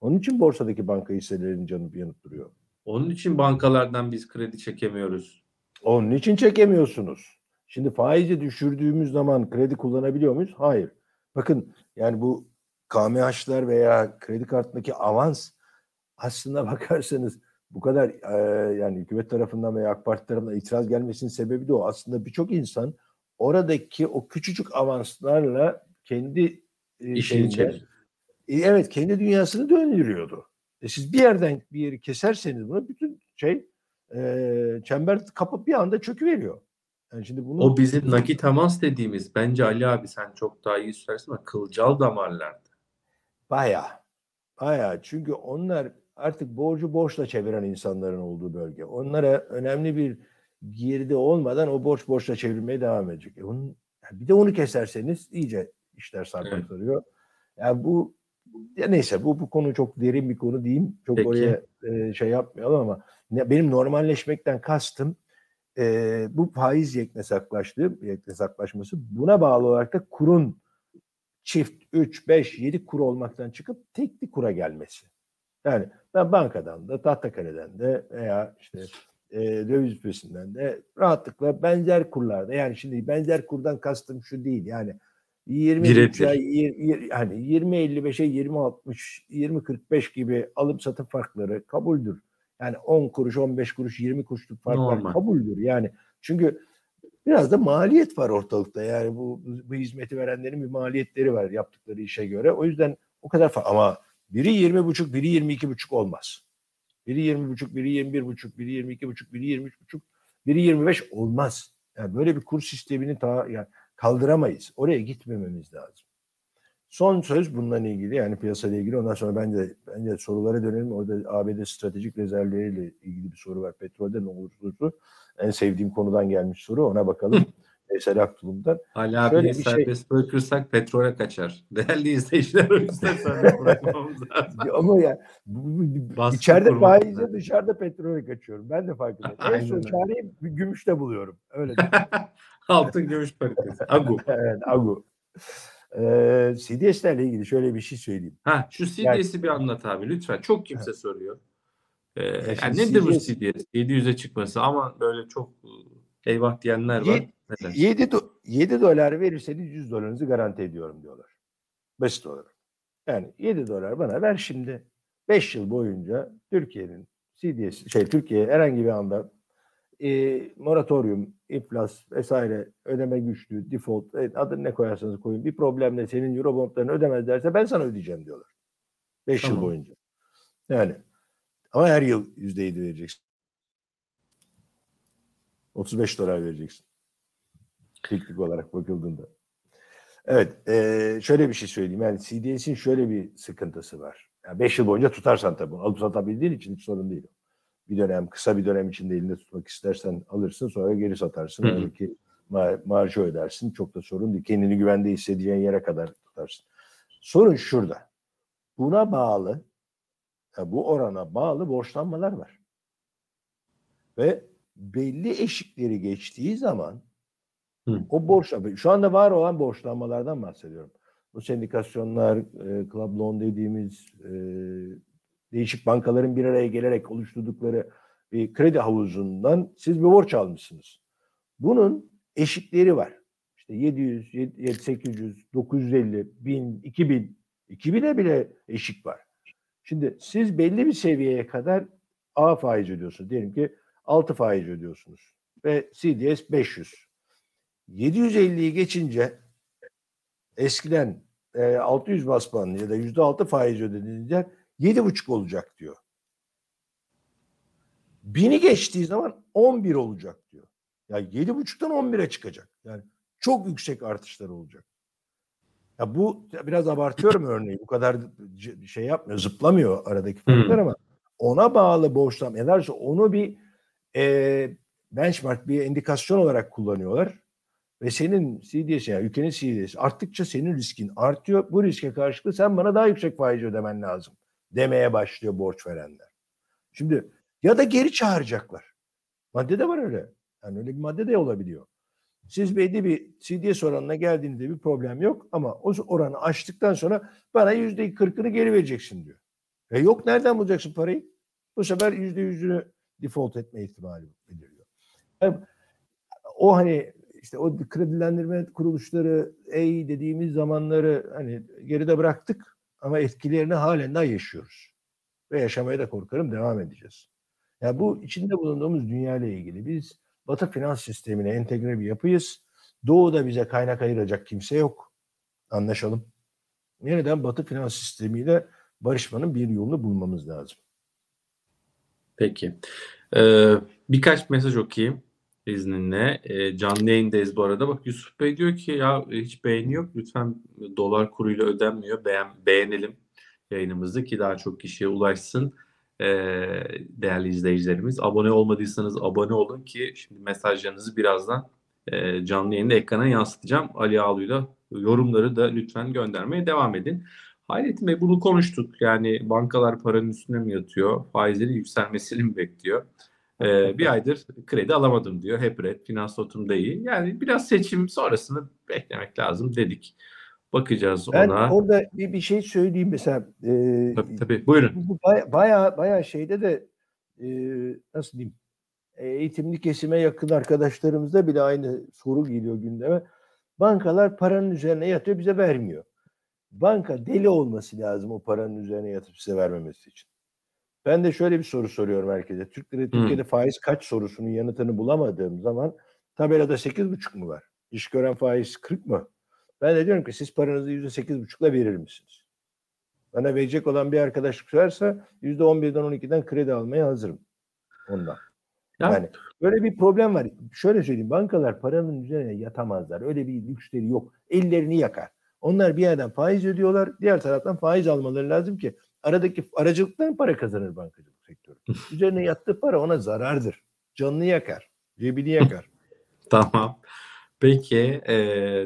Onun için borsadaki banka hisselerinin canı yanıp duruyor. Onun için bankalardan biz kredi çekemiyoruz. Onun için çekemiyorsunuz. Şimdi faizi düşürdüğümüz zaman kredi kullanabiliyor muyuz? Hayır. Bakın yani bu KMH'lar veya kredi kartındaki avans aslında bakarsanız bu kadar e, yani hükümet tarafından veya AK Parti tarafından itiraz gelmesinin sebebi de o. Aslında birçok insan oradaki o küçücük avanslarla kendi e, İşini şeyinde- çevir. E, evet kendi dünyasını döndürüyordu. E siz bir yerden bir yeri keserseniz bunu bütün şey e, çember kapıp bir anda çöküveriyor. Yani şimdi bunu O bizim nakit temas dediğimiz bence Ali abi sen çok daha iyi söylersin ama kılcal damarlardı. Bayağı. Bayağı. Çünkü onlar artık borcu borçla çeviren insanların olduğu bölge. Onlara önemli bir girdi olmadan o borç borçla çevirmeye devam edecek. E onun, bir de onu keserseniz iyice işler sarpa Yani bu ya neyse bu bu konu çok derin bir konu diyeyim. Çok Peki. oraya e, şey yapmayalım ama ne, benim normalleşmekten kastım e, bu faiz yeknesaklaştığı, yeknesaklaşması buna bağlı olarak da kurun çift 3, 5, 7 kur olmaktan çıkıp tekli kura gelmesi. Yani ben bankadan da Tahtakale'den de veya işte e, döviz büfesinden de rahatlıkla benzer kurlarda yani şimdi benzer kurdan kastım şu değil yani 20 Birebir. ay hani 20 55'e 20 60 20 45 gibi alım satım farkları kabuldür. Yani 10 kuruş 15 kuruş 20 kuruşluk farklar Normal. kabuldür. Yani çünkü biraz da maliyet var ortalıkta. Yani bu, bu hizmeti verenlerin bir maliyetleri var yaptıkları işe göre. O yüzden o kadar fa- ama biri 20 buçuk, biri 22 buçuk olmaz. Biri 20 buçuk, biri 21 buçuk, biri 22 buçuk, biri 23 buçuk, biri 25 olmaz. Yani böyle bir kur sistemini ta, yani kaldıramayız. Oraya gitmememiz lazım. Son söz bununla ilgili yani piyasayla ilgili. Ondan sonra bence bence sorulara dönelim. Orada ABD stratejik rezervleriyle ilgili bir soru var. Petrolde ne olursa. En sevdiğim konudan gelmiş soru. Ona bakalım. Veysel Aktulum'dan. Ali Şöyle bir şey- serbest bırakırsak petrole kaçar. Değerli izleyiciler o yüzden serbest bırakmamız lazım. Ama ya Baskı içeride lazım. dışarıda petrole kaçıyorum. Ben de farkındayım. en son çareyi gümüşte buluyorum. Öyle. Altın gümüş paritesi. Agu. evet, Agu. Ee, CDS'lerle ilgili şöyle bir şey söyleyeyim. Ha şu CDS'i bir anlat abi lütfen. Çok kimse soruyor. Ee, yani nedir bu CDS CDS? 700'e çıkması ama böyle çok e, eyvah diyenler var. Ye- Neden? 7, do- 7 dolar verirseniz 100 dolarınızı garanti ediyorum diyorlar. Basit olarak. Yani 7 dolar bana ver şimdi. 5 yıl boyunca Türkiye'nin CDS, şey Türkiye herhangi bir anda e, moratorium, iflas vesaire ödeme güçlüğü, default e, adını ne koyarsanız koyun bir problemle senin eurobondlarını ödemez derse ben sana ödeyeceğim diyorlar. 5 yıl Tamam. boyunca. Yani ama her yıl %7 vereceksin. 35 dolar vereceksin. Teknik olarak bakıldığında. Evet, eee, şöyle bir şey söyleyeyim. Yani CDS'in şöyle bir sıkıntısı var. 5 yıl boyunca tutarsan tabii. Alıp satabildiğin için hiç sorun değil. Bir dönem, kısa bir dönem içinde elinde tutmak istersen alırsın sonra geri satarsın. Hı. Oradaki ma- marjı ödersin. Çok da sorun değil. Kendini güvende hissedeceğin yere kadar tutarsın. Sorun şurada. Buna bağlı, bu orana bağlı borçlanmalar var. Ve belli eşikleri geçtiği zaman Hı. o borç, şu anda var olan borçlanmalardan bahsediyorum. Bu sendikasyonlar, e, club loan dediğimiz e, değişik bankaların bir araya gelerek oluşturdukları bir kredi havuzundan siz bir borç almışsınız. Bunun eşikleri var. İşte 700, 700, 800, 950, 1000, 2000, 2000'e bile eşik var. Şimdi siz belli bir seviyeye kadar A faiz ödüyorsunuz. Diyelim ki 6 faiz ödüyorsunuz. Ve CDS 500. 750'yi geçince eskiden e, 600 bas puanlı ya da %6 faiz ödediğiniz yer 7,5 olacak diyor. 1000'i geçtiği zaman 11 olacak diyor. Ya 7,5'tan 11'e çıkacak. Yani çok yüksek artışlar olacak. Ya bu biraz abartıyorum örneği. Bu kadar şey yapmıyor, zıplamıyor aradaki farklar ama ona bağlı borçlanma. Ederse onu bir e, benchmark, bir endikasyon olarak kullanıyorlar. Ve senin CDS yani ülkenin CDS arttıkça senin riskin artıyor. Bu riske karşılık sen bana daha yüksek faiz ödemen lazım demeye başlıyor borç verenler. Şimdi ya da geri çağıracaklar. Madde de var öyle. Yani öyle bir madde de olabiliyor. Siz belli bir CDS oranına geldiğinizde bir problem yok ama o oranı aştıktan sonra bana yüzde kırkını geri vereceksin diyor. E yok nereden bulacaksın parayı? Bu sefer yüzde yüzünü default etme ihtimali beliriyor. Yani o hani işte o kredilendirme kuruluşları ey dediğimiz zamanları hani geride bıraktık ama etkilerini halen daha yaşıyoruz. ve yaşamaya da korkarım devam edeceğiz. Ya yani bu içinde bulunduğumuz dünya ile ilgili biz Batı finans sistemine entegre bir yapıyız. Doğu'da bize kaynak ayıracak kimse yok. Anlaşalım. Yeniden Batı finans sistemiyle barışmanın bir yolunu bulmamız lazım. Peki. Ee, birkaç mesaj okuyayım izninle. Ee, canlı yayındayız bu arada. Bak Yusuf Bey diyor ki ya hiç beğeni yok. Lütfen dolar kuruyla ödenmiyor. Beğen, beğenelim yayınımızı ki daha çok kişiye ulaşsın. Ee, değerli izleyicilerimiz. Abone olmadıysanız abone olun ki şimdi mesajlarınızı birazdan e, canlı yayında ekrana yansıtacağım. Ali Ağlu'yla yorumları da lütfen göndermeye devam edin. Hayrettin Bey bunu konuştuk. Yani bankalar paranın üstüne mi yatıyor? Faizlerin yükselmesini mi bekliyor? Ee, bir aydır kredi alamadım diyor. Hep red, finans notum da iyi. Yani biraz seçim sonrasını beklemek lazım dedik. Bakacağız ben ona. orada bir, bir şey söyleyeyim mesela. E, Tabii tabii. Buyurun. Bu baya, baya şeyde de e, nasıl diyeyim eğitimli kesime yakın arkadaşlarımızda bile aynı soru geliyor gündeme. Bankalar paranın üzerine yatıyor bize vermiyor. Banka deli olması lazım o paranın üzerine yatıp size vermemesi için. Ben de şöyle bir soru soruyorum herkese. Türkiye'de, Türkiye'de faiz kaç sorusunun yanıtını bulamadığım zaman tabelada 8,5 mu var? İş gören faiz 40 mı? Ben de diyorum ki siz paranızı %8,5'la verir misiniz? Bana verecek olan bir arkadaşlık sorarsa %11'den 12'den kredi almaya hazırım. Ondan. Ya, Yani böyle bir problem var. Şöyle söyleyeyim bankalar paranın üzerine yatamazlar. Öyle bir lüksleri yok. Ellerini yakar. Onlar bir yerden faiz ödüyorlar. Diğer taraftan faiz almaları lazım ki aradaki aracılıktan para kazanır bankacılık sektörü. Üzerine yattığı para ona zarardır. Canını yakar. Cebini yakar. Tamam. Peki e,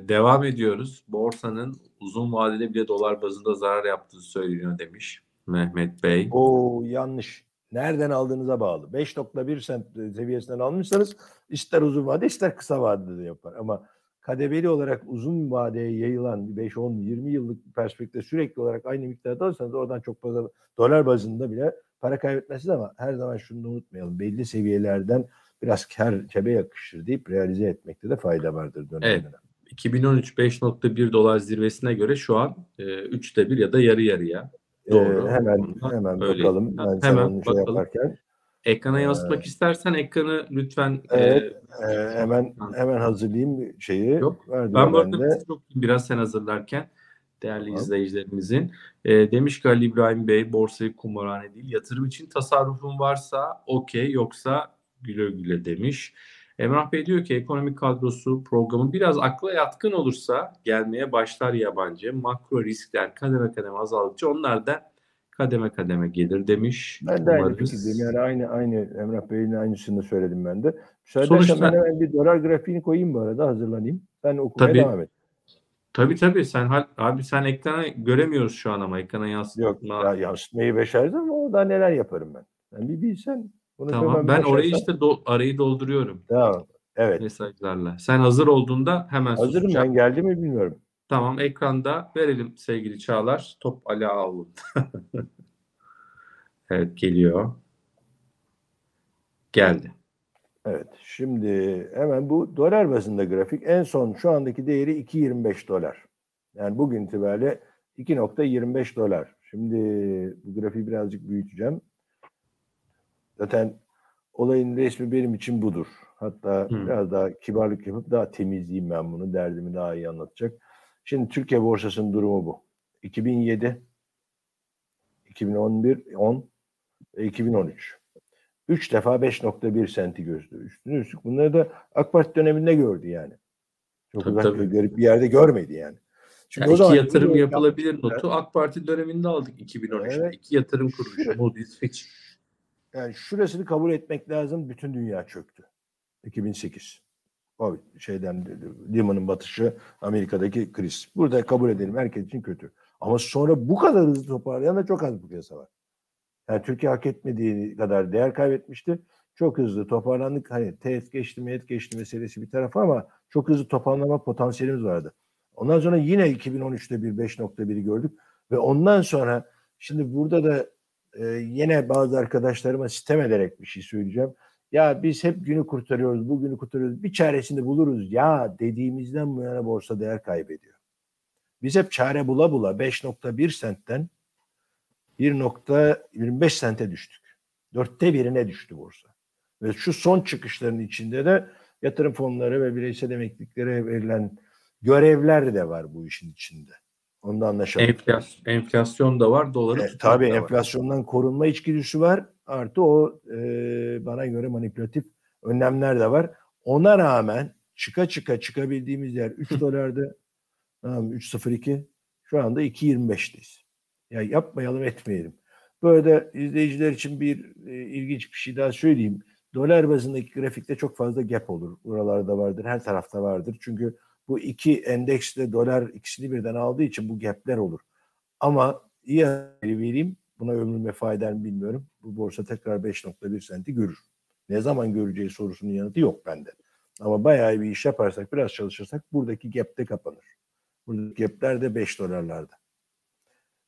devam ediyoruz. Borsanın uzun vadede bile dolar bazında zarar yaptığı söyleniyor demiş Mehmet Bey. O yanlış. Nereden aldığınıza bağlı. 5.1 sent seviyesinden almışsanız ister uzun vade ister kısa vadede de yapar. Ama kademeli olarak uzun vadeye yayılan 5, 10, 20 yıllık bir perspektifte sürekli olarak aynı miktarda alırsanız oradan çok fazla dolar bazında bile para kaybetmezsiniz ama her zaman şunu unutmayalım. Belli seviyelerden biraz kar kebe yakışır deyip realize etmekte de fayda vardır dönem Evet. dönem. 2013 5.1 dolar zirvesine göre şu an e, 3'te 1 ya da yarı yarıya. Ee, Doğru. hemen Ondan hemen öyle. bakalım. Ben hemen şey bakalım. yaparken Ekrana yansıtmak istersen ekranı lütfen Evet, e, e, hemen hemen hazırlayayım şeyi. Yok, Ben bu arada de. biraz sen hazırlarken değerli Tamam. izleyicilerimizin. E, demiş ki Ali İbrahim Bey borsayı kumarhane değil yatırım için tasarrufun varsa okey yoksa güle güle demiş. Emrah Bey diyor ki ekonomik kadrosu programı biraz akla yatkın olursa gelmeye başlar yabancı. Makro riskler kademe kademe azaldıkça onlar da kademe kademe gelir demiş. Ben de aynı fikirdeyim. Yani aynı aynı Emrah Bey'in aynısını söyledim ben de. Müsaade Sonuçta- ben hemen bir dolar grafiğini koyayım bu arada hazırlanayım. Sen okumaya Tabii. devam et. Tabii tabii sen abi sen ekrana göremiyoruz şu an ama ekrana yansıtma. Yok ya yansıtmayı beşerdim ama orada neler yaparım ben. Ben bir bilsen. Bunu Tamam ben orayı işte do- arayı dolduruyorum Tamam. Evet. mesajlarla. Sen hazır olduğunda hemen Hazırım susacağım. ben geldi mi bilmiyorum. Tamam ekranda verelim sevgili Çağlar. Top Ali Ağul. evet geliyor. Geldi. Evet. Şimdi hemen bu dolar bazında grafik en son şu andaki değeri 2.25 dolar. Yani bugün itibariyle 2.25 dolar. Şimdi bu grafiği birazcık büyüteceğim. Zaten olayın resmi benim için budur. Hatta Hı. biraz daha kibarlık yapıp daha temizleyeyim ben bunu. Derdimi daha iyi anlatacak. Şimdi Türkiye borsasının durumu bu. 2007, 2011, 10 ve 2013. 3 defa 5.1 senti gördü. Üstüne üstlük bunları da AK Parti döneminde gördü yani. Çok Tabii, uzak tabii. bir garip bir yerde görmedi yani. Şimdi Yani o zaman iki yatırım yapılabilir notu AK Parti döneminde aldık 2013'te. Evet. İki yatırım kuruluşu. Moody's Fitch. Yani şurasını kabul etmek lazım. Bütün dünya çöktü. 2008. O şeyden Lehman'ın batışı, Amerika'daki kriz. Burada kabul edelim herkes için kötü. Ama sonra bu kadar hızlı toparlayan da çok az bir piyasa var. Yani Türkiye hak etmediği kadar değer kaybetmişti. Çok hızlı toparlandık. Hani teğet geçti, meyet geçti meselesi bir tarafa ama çok hızlı toparlama potansiyelimiz vardı. Ondan sonra yine 2013'te bir 5.1'i gördük ve ondan sonra şimdi burada da e, yine bazı arkadaşlarıma sitem ederek bir şey söyleyeceğim. Ya biz hep günü kurtarıyoruz, bugünü kurtarıyoruz. Bir çaresini buluruz. Ya dediğimizden bu yana borsa değer kaybediyor. Biz hep çare bula bula 5.1 sentten 1.25 sente düştük. Dörtte birine düştü borsa. Ve şu son çıkışların içinde de yatırım fonları ve bireysel emekliliklere verilen görevler de var bu işin içinde. Onu da anlaşalım. Enflasyon, enflasyon da var, doları E, tabii da var. enflasyondan korunma içgüdüsü var. Artı o e, bana göre manipülatif önlemler de var. Ona rağmen çıka çıka çıkabildiğimiz yer 3 dolardı. Tamam 3.02. Şu anda 2.25'teyiz. Ya yapmayalım etmeyelim. Böyle izleyiciler için bir e, ilginç bir şey daha söyleyeyim. Dolar bazındaki grafikte çok fazla gap olur. Buralarda vardır, her tarafta vardır. Çünkü bu iki endeksle dolar ikisini birden aldığı için bu gapler olur. Ama iyi haberi vereyim. Buna ömrüm vefa eder mi bilmiyorum. Bu borsa tekrar 5.1 senti görür. Ne zaman göreceği sorusunun yanıtı yok bende. Ama bayağı bir iş yaparsak, biraz çalışırsak buradaki gap'te kapanır. Buradaki gap'ler de 5 dolarlarda.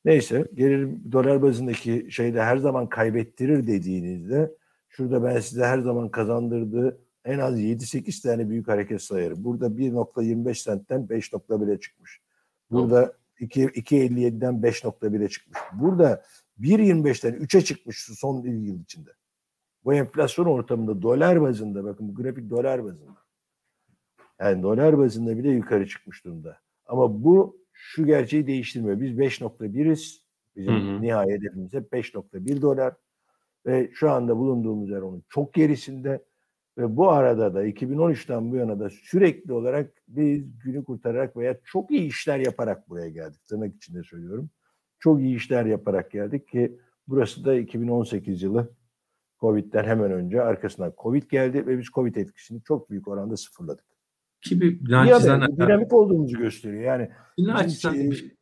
Neyse, gelelim dolar bazındaki şeyde her zaman kaybettirir dediğinizde şurada ben size her zaman kazandırdığı en az 7-8 tane büyük hareket sayarım. Burada 1.25 sentten 5.1'e çıkmış. Burada 2 2.57'den 5.1'e çıkmış. Burada 1.25'ten 3'e çıkmış şu son bir yıl içinde. Bu enflasyon ortamında dolar bazında bakın bu grafik dolar bazında. Yani dolar bazında bile yukarı çıkmış durumda. Ama bu şu gerçeği değiştirmiyor. Biz 5.1'iz. Bizim Hı hı. nihai hedefimiz hep 5.1 dolar. Ve şu anda bulunduğumuz yer onun çok gerisinde. Ve bu arada da 2013'ten bu yana da sürekli olarak biz günü kurtararak veya çok iyi işler yaparak buraya geldik. Tırnak içinde söylüyorum. Çok iyi işler yaparak geldik ki burası da 2018 yılı Covid'den hemen önce arkasından Covid geldi ve biz Covid etkisini çok büyük oranda sıfırladık. Ki bir naçizane, bu dinamik olduğumuzu gösteriyor. Yani naçizane bir şey-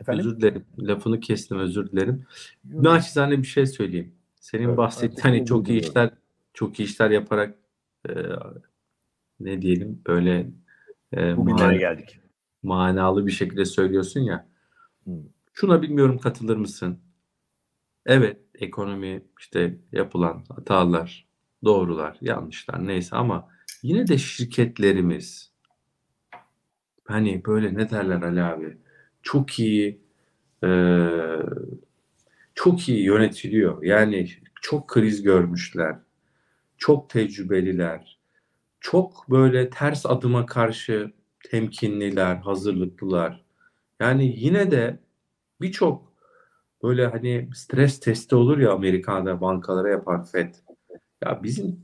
efendim özür dilerim. Lafını kestim özür dilerim. Naçizane bir şey söyleyeyim. Senin Evet, bahsettiğin hani çok iyi işler çok iyi işler yaparak e, ne diyelim böyle e, bugünlere man- geldik. manalı bir şekilde söylüyorsun ya. Şuna bilmiyorum katılır mısın? Evet ekonomi işte yapılan hatalar, doğrular, yanlışlar neyse ama yine de şirketlerimiz hani böyle ne derler Ali abi çok iyi eee, çok iyi yönetiliyor. Yani çok kriz görmüşler. Çok tecrübeliler. Çok böyle ters adıma karşı temkinliler, hazırlıklılar. Yani yine de birçok böyle hani stres testi olur ya Amerika'da bankalara yapar FED. Ya bizim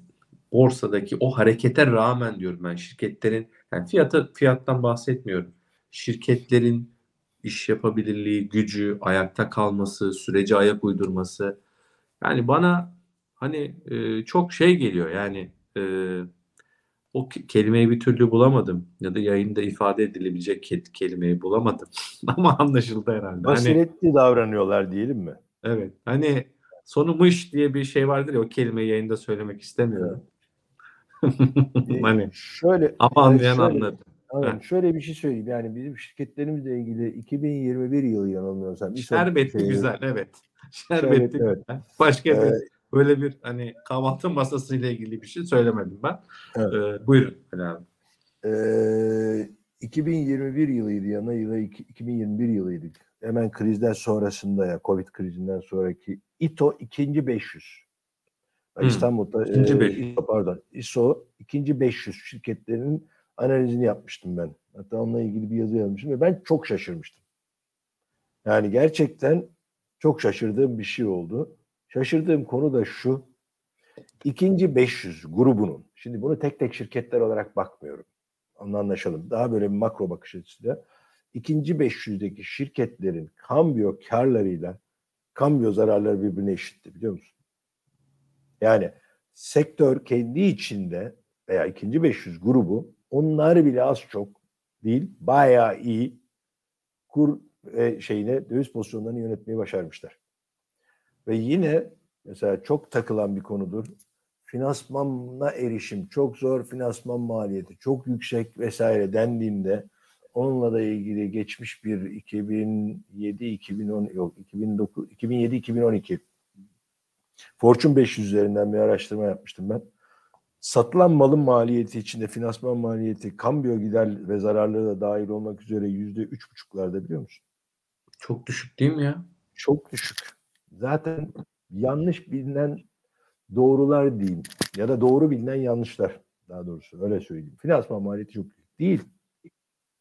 borsadaki o harekete rağmen diyorum ben şirketlerin yani fiyatı fiyattan bahsetmiyorum. Şirketlerin iş yapabilirliği, gücü, ayakta kalması, sürece ayak uydurması. Yani bana hani e, çok şey geliyor yani e, o ke- kelimeyi bir türlü bulamadım ya da yayında ifade edilebilecek ke- kelimeyi bulamadım ama anlaşıldı herhalde. Hani, Basiretli davranıyorlar diyelim mi? evet hani sonu mış diye bir şey vardır ya o kelimeyi yayında söylemek istemiyorum. Ee, hani şöyle ama anlayan şöyle- anladı. Heh. şöyle bir şey söyleyeyim. Yani bizim şirketlerimizle ilgili 2021 yılı yanılmıyorsam. Şerbetli güzel evet. Şerbetli, evet. güzel. Başka bir böyle bir hani kahvaltı masası ile ilgili bir şey söylemedim ben. Evet. Ee, buyurun Ali abi. Ee, 2021 yılıydı yana yıla iki- 2021 yılıydı. Hemen krizden sonrasında ya Covid krizinden sonraki İTO ikinci 500. Hı, İstanbul'da ikinci e, 500. İSO, pardon ISO ikinci 500 şirketlerinin analizini yapmıştım ben. Hatta onunla ilgili bir yazı yazmıştım ve ben çok şaşırmıştım. Yani gerçekten çok şaşırdığım bir şey oldu. Şaşırdığım konu da şu. İkinci 500 grubunun. Şimdi bunu tek tek şirketler olarak bakmıyorum. Onu anlaşalım. Daha böyle bir makro bakış açısıyla. İkinci 500'deki şirketlerin kambiyo karlarıyla kambiyo zararları birbirine eşitti biliyor musun? Yani sektör kendi içinde veya ikinci 500 grubu onlar bile az çok değil bayağı iyi kur e, şeyine döviz pozisyonlarını yönetmeyi başarmışlar. Ve yine mesela çok takılan bir konudur. Finansmana erişim çok zor, finansman maliyeti çok yüksek vesaire dendiğinde onunla da ilgili geçmiş bir 2007 2010 yok 2009 2007 2012 Fortune 500 üzerinden bir araştırma yapmıştım ben. Satılan malın maliyeti içinde finansman maliyeti, kambiyo gider ve zararları da dahil olmak üzere yüzde üç buçuklarda biliyor musun? Çok düşük değil mi ya? çok düşük. Zaten yanlış bilinen doğrular diyeyim ya da doğru bilinen yanlışlar daha doğrusu öyle söyleyeyim. Finansman maliyeti çok büyük değil.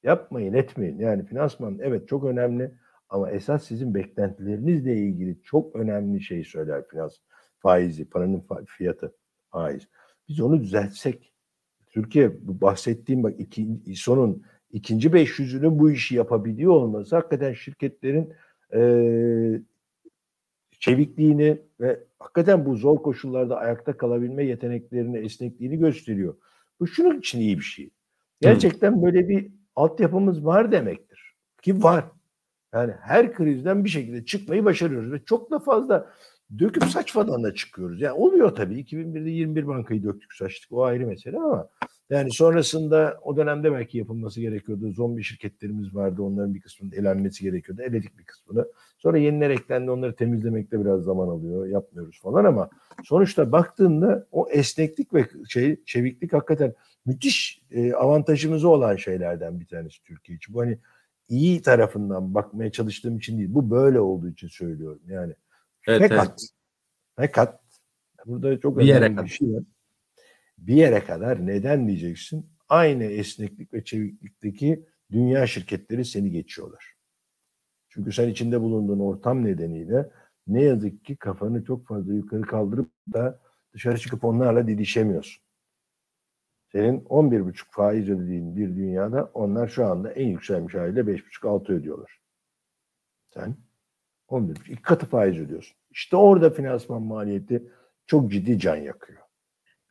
Yapmayın etmeyin. Yani finansman evet çok önemli ama esas sizin beklentilerinizle ilgili çok önemli şey söyler finans faizi, paranın fiyatı faiz. Biz onu düzeltsek Türkiye bu bahsettiğim bak iki, sonun ikinci 500'ünün bu işi yapabiliyor olması hakikaten şirketlerin çevikliğini ve hakikaten bu zor koşullarda ayakta kalabilme yeteneklerini, esnekliğini gösteriyor. Bu şunun için iyi bir şey. Gerçekten Hı. böyle bir altyapımız var demektir. Ki var. Yani her krizden bir şekilde çıkmayı başarıyoruz ve çok da fazla döküp saçmadan da çıkıyoruz. Yani oluyor tabii. 2001'de 21 bankayı döktük saçtık. O ayrı mesele ama yani sonrasında o dönemde belki yapılması gerekiyordu. Zombi şirketlerimiz vardı. Onların bir kısmının elenmesi gerekiyordu. Eledik bir kısmını. Sonra yeniler eklendi. Onları temizlemekte biraz zaman alıyor. Yapmıyoruz falan ama sonuçta baktığında o esneklik ve şey çeviklik hakikaten müthiş e, avantajımızı olan şeylerden bir tanesi Türkiye için. Bu hani iyi tarafından bakmaya çalıştığım için değil. Bu böyle olduğu için söylüyorum yani. Evet, fakat evet. fakat burada çok bir önemli bir şey var bir yere kadar neden diyeceksin? Aynı esneklik ve çeviklikteki dünya şirketleri seni geçiyorlar. Çünkü sen içinde bulunduğun ortam nedeniyle ne yazık ki kafanı çok fazla yukarı kaldırıp da dışarı çıkıp onlarla didişemiyorsun. Senin 11,5 faiz ödediğin bir dünyada onlar şu anda en yükselmiş haliyle 5,5-6 ödüyorlar. Sen 11,5 iki katı faiz ödüyorsun. İşte orada finansman maliyeti çok ciddi can yakıyor.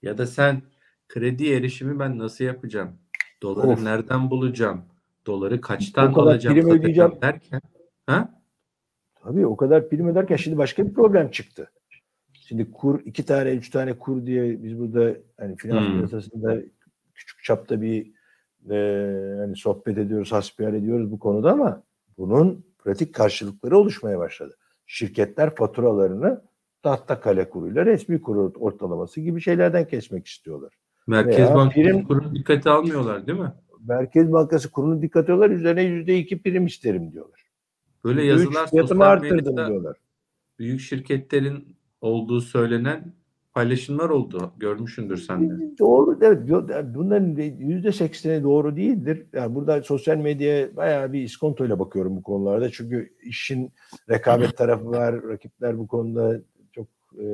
Ya da sen kredi erişimi ben nasıl yapacağım? Doları of. nereden bulacağım? Doları kaçtan o alacağım? Prim ödeyeceğim derken. Ha? Tabii o kadar prim öderken şimdi başka bir problem çıktı. Şimdi kur iki tane üç tane kur diye biz burada hani finans hmm. piyasasında küçük çapta bir e, hani sohbet ediyoruz, hasbihal ediyoruz bu konuda ama bunun pratik karşılıkları oluşmaya başladı. Şirketler faturalarını tahta kale kuruyla resmi kuru ortalaması gibi şeylerden kesmek istiyorlar. Merkez Bankası prim, kurunu dikkate almıyorlar değil mi? Merkez Bankası kurunu dikkate alıyorlar. Üzerine yüzde iki prim isterim diyorlar. Böyle yazılar sosyal arttırdım diyorlar. Büyük şirketlerin olduğu söylenen paylaşımlar oldu. Görmüşsündür sen de. Doğru. Evet. Bunların yüzde sekseni doğru değildir. Yani burada sosyal medyaya bayağı bir iskontoyla bakıyorum bu konularda. Çünkü işin rekabet tarafı var. Rakipler bu konuda e,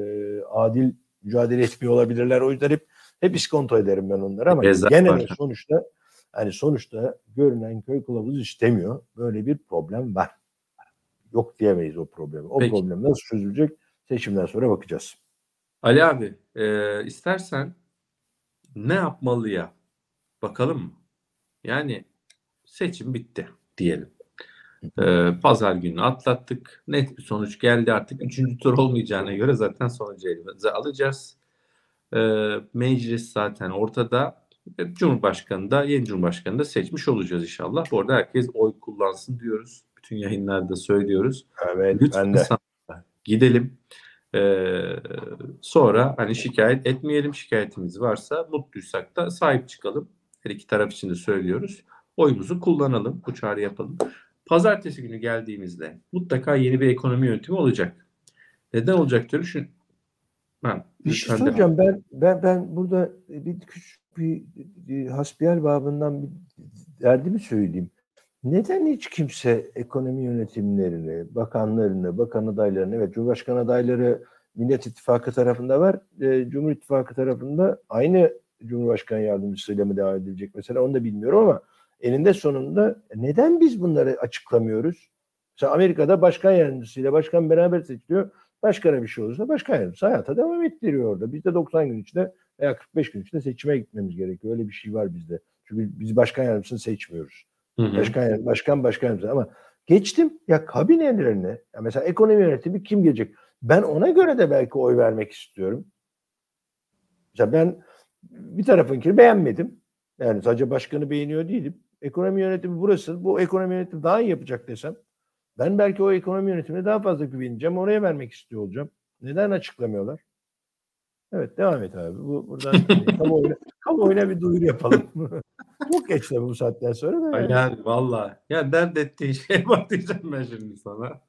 adil mücadele etmiyor olabilirler. O yüzden hep hep iskonto ederim ben onlara ama Ezak gene de sonuçta hani sonuçta görünen köy kılavuz istemiyor. Böyle bir problem var. Yok diyemeyiz o problemi. O Peki. problem nasıl çözülecek? Seçimden sonra bakacağız. Ali abi e, istersen ne yapmalı ya? Bakalım mı? Yani seçim bitti diyelim. Ee, pazar günü atlattık. Net bir sonuç geldi artık. Üçüncü tur olmayacağına göre zaten sonucu elimize alacağız. Ee, meclis zaten ortada. Cumhurbaşkanı da yeni Cumhurbaşkanı da seçmiş olacağız inşallah. Bu arada herkes oy kullansın diyoruz. Bütün yayınlarda söylüyoruz. Evet Lütfen ben de. Gidelim. Ee, sonra hani şikayet etmeyelim. Şikayetimiz varsa mutluysak da sahip çıkalım. Her iki taraf için de söylüyoruz. Oyumuzu kullanalım. Bu çağrı yapalım. Pazartesi günü geldiğimizde mutlaka yeni bir ekonomi yöntemi olacak. Neden olacaktır? Düşün. Ben, bir şey soracağım. Ben, ben, ben burada bir küçük bir, bir hasbihal babından bir derdimi söyleyeyim. Neden hiç kimse ekonomi yönetimlerini, bakanlarını, bakan adaylarını, evet Cumhurbaşkanı adayları Millet İttifakı tarafında var, e, Cumhur İttifakı tarafında aynı Cumhurbaşkanı yardımcısıyla mı devam edilecek mesela onu da bilmiyorum ama eninde sonunda neden biz bunları açıklamıyoruz? Mesela Amerika'da başkan yardımcısıyla başkan beraber seçiliyor. Başkana bir şey olursa başkan yardımcısı hayata devam ettiriyor orada. Bizde 90 gün içinde veya 45 gün içinde seçime gitmemiz gerekiyor. Öyle bir şey var bizde. Çünkü biz başkan yardımcısını seçmiyoruz. Hı hı. Başkan, başkan başkan yardımcısı ama geçtim ya kabinelerine ya mesela ekonomi yönetimi kim gelecek? Ben ona göre de belki oy vermek istiyorum. Mesela ben bir tarafınkini beğenmedim. Yani sadece başkanı beğeniyor değilim ekonomi yönetimi burası. Bu ekonomi yönetimi daha iyi yapacak desem ben belki o ekonomi yönetimine daha fazla güveneceğim. Oraya vermek istiyor olacağım. Neden açıklamıyorlar? Evet devam et abi. Bu buradan hani, kamuoyuna, kamuoyuna bir duyuru yapalım. Çok geç tabii bu saatten sonra da. Yani, yani valla. Ya dert ettiğin şeye bak diyeceğim ben şimdi sana.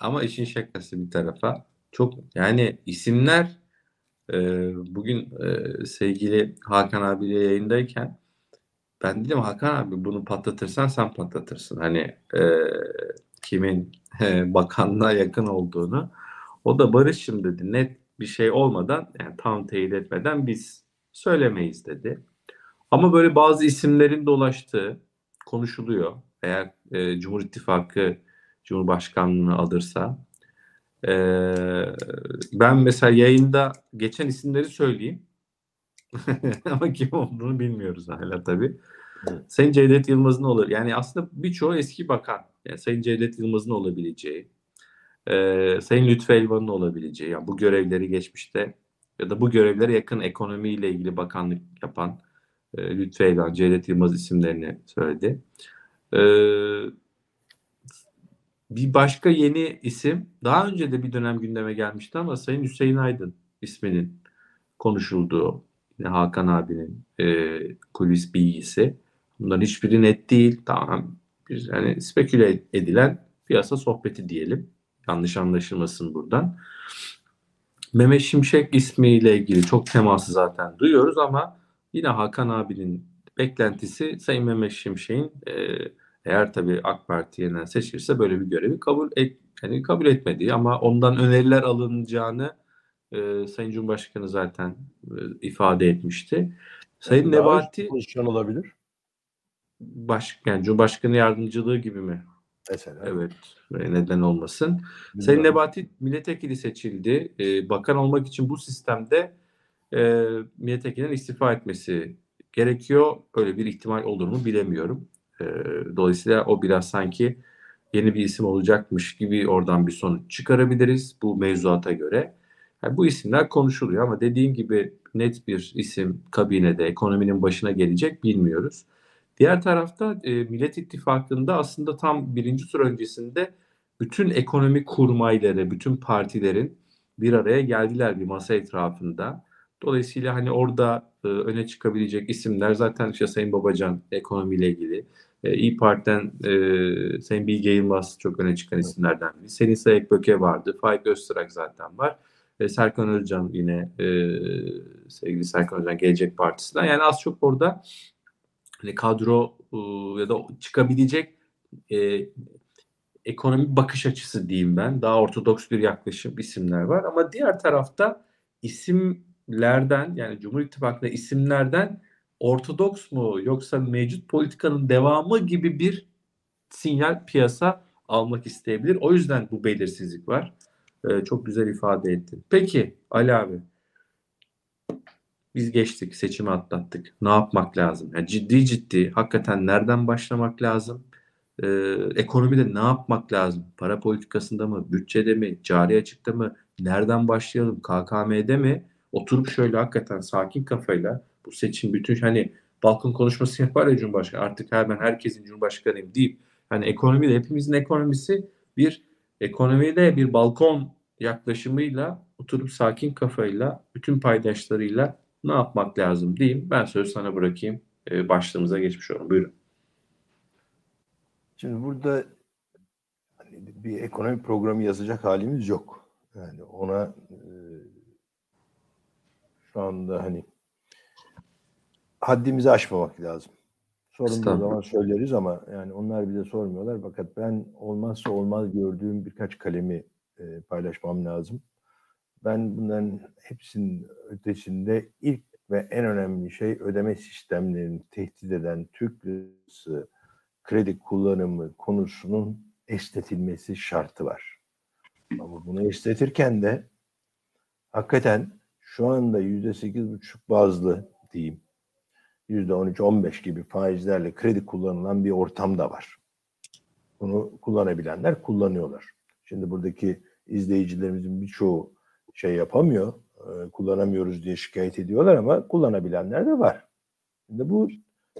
ama işin şakası bir tarafa çok yani isimler e, bugün e, sevgili Hakan abiyle yayındayken ben dedim Hakan abi bunu patlatırsan sen patlatırsın. Hani e, kimin e, bakanlığa yakın olduğunu. O da Barış'ım dedi net bir şey olmadan yani tam teyit etmeden biz söylemeyiz dedi. Ama böyle bazı isimlerin dolaştığı konuşuluyor. Eğer e, Cumhur İttifakı Cumhurbaşkanlığını alırsa. E, ben mesela yayında geçen isimleri söyleyeyim. Ama kim olduğunu bilmiyoruz hala tabii. Evet. Sayın Cevdet Yılmaz'ın olur. Yani aslında birçoğu eski bakan. Yani Sayın Cevdet Yılmaz'ın olabileceği, e, Sayın Lütfü Elvan'ın olabileceği, yani bu görevleri geçmişte ya da bu görevlere yakın ekonomiyle ilgili bakanlık yapan e, Lütfü Elvan, Cevdet Yılmaz isimlerini söyledi. E, bir başka yeni isim daha önce de bir dönem gündeme gelmişti ama Sayın Hüseyin Aydın isminin konuşulduğu Hakan abinin e, kulis bilgisi. Bunların hiçbiri net değil. Tamam. Bir, yani speküle edilen piyasa sohbeti diyelim. Yanlış anlaşılmasın buradan. Mehmet Şimşek ismiyle ilgili çok teması zaten duyuyoruz ama yine Hakan abinin beklentisi Sayın Mehmet Şimşek'in e, eğer tabii AK Parti yeniden seçilirse böyle bir görevi kabul et, yani kabul etmediği ama ondan öneriler alınacağını e, Sayın Cumhurbaşkanı zaten e, ifade etmişti. Sayın Daha Nebati pozisyon olabilir baş, yani Cumhurbaşkanı yardımcılığı gibi mi? mesela. Evet. e, Neden olmasın? Bilmiyorum. Sayın Nebati milletvekili seçildi. Ee, bakan olmak için bu sistemde e, milletvekilinin istifa etmesi gerekiyor. Öyle bir ihtimal olur mu bilemiyorum. Ee, dolayısıyla o biraz sanki yeni bir isim olacakmış gibi oradan bir sonuç çıkarabiliriz bu mevzuata göre. Yani bu isimler konuşuluyor ama dediğim gibi net bir isim kabinede ekonominin başına gelecek bilmiyoruz. Diğer tarafta e, Millet İttifakı'nda aslında tam birinci tur öncesinde bütün ekonomi kurmayları, bütün partilerin bir araya geldiler bir masa etrafında. Dolayısıyla hani orada e, öne çıkabilecek isimler zaten işte Sayın Babacan ekonomiyle ilgili. E, İyi Parti'den e, Sayın Bilge Yılmaz çok öne çıkan isimlerden biri. Selin Sayık Böke vardı. Faik Öztürk zaten var. E, Serkan Özcan yine e, sevgili Serkan Özcan Gelecek Partisi'nden. Yani az çok orada hani kadro e, ya da çıkabilecek e, ekonomi bakış açısı diyeyim ben. Daha ortodoks bir yaklaşım isimler var ama diğer tarafta isimlerden yani Cumhur İttifakı'nda isimlerden ortodoks mu yoksa mevcut politikanın devamı gibi bir sinyal piyasa almak isteyebilir. O yüzden bu belirsizlik var. Ee, çok güzel ifade ettin. Peki Ali abi biz geçtik, seçimi atlattık. Ne yapmak lazım? Yani ciddi ciddi hakikaten nereden başlamak lazım? Ee, ekonomide ne yapmak lazım? Para politikasında mı, bütçede mi, cari açıkta mı? Nereden başlayalım? KKM'de mi? Oturup şöyle hakikaten sakin kafayla bu seçim bütün hani balkon konuşması yapar ya Cumhurbaşkanı artık hemen herkesin Cumhurbaşkanıyım deyip hani ekonomide hepimizin ekonomisi bir ekonomide bir balkon yaklaşımıyla oturup sakin kafayla bütün paydaşlarıyla ne yapmak lazım diyeyim. Ben sözü sana bırakayım. Ee, başlığımıza geçmiş olalım. Buyurun. Şimdi burada hani bir ekonomi programı yazacak halimiz yok. Yani ona e, şu anda hani haddimizi aşmamak lazım. Estağfurullah. zaman söyleriz ama yani onlar bize sormuyorlar. Fakat ben olmazsa olmaz gördüğüm birkaç kalemi e, paylaşmam lazım. Ben bunların hepsinin ötesinde ilk ve en önemli şey ödeme sistemlerini tehdit eden Türk lirası kredi kullanımı konusunun esnetilmesi şartı var. Ama bunu esnetirken de hakikaten şu anda yüzde sekiz buçuk bazlı diyeyim yüzde on üç on beş gibi faizlerle kredi kullanılan bir ortam da var. Bunu kullanabilenler kullanıyorlar. Şimdi buradaki izleyicilerimizin birçoğu şey yapamıyor, e, kullanamıyoruz diye şikayet ediyorlar ama kullanabilenler de var. Şimdi bu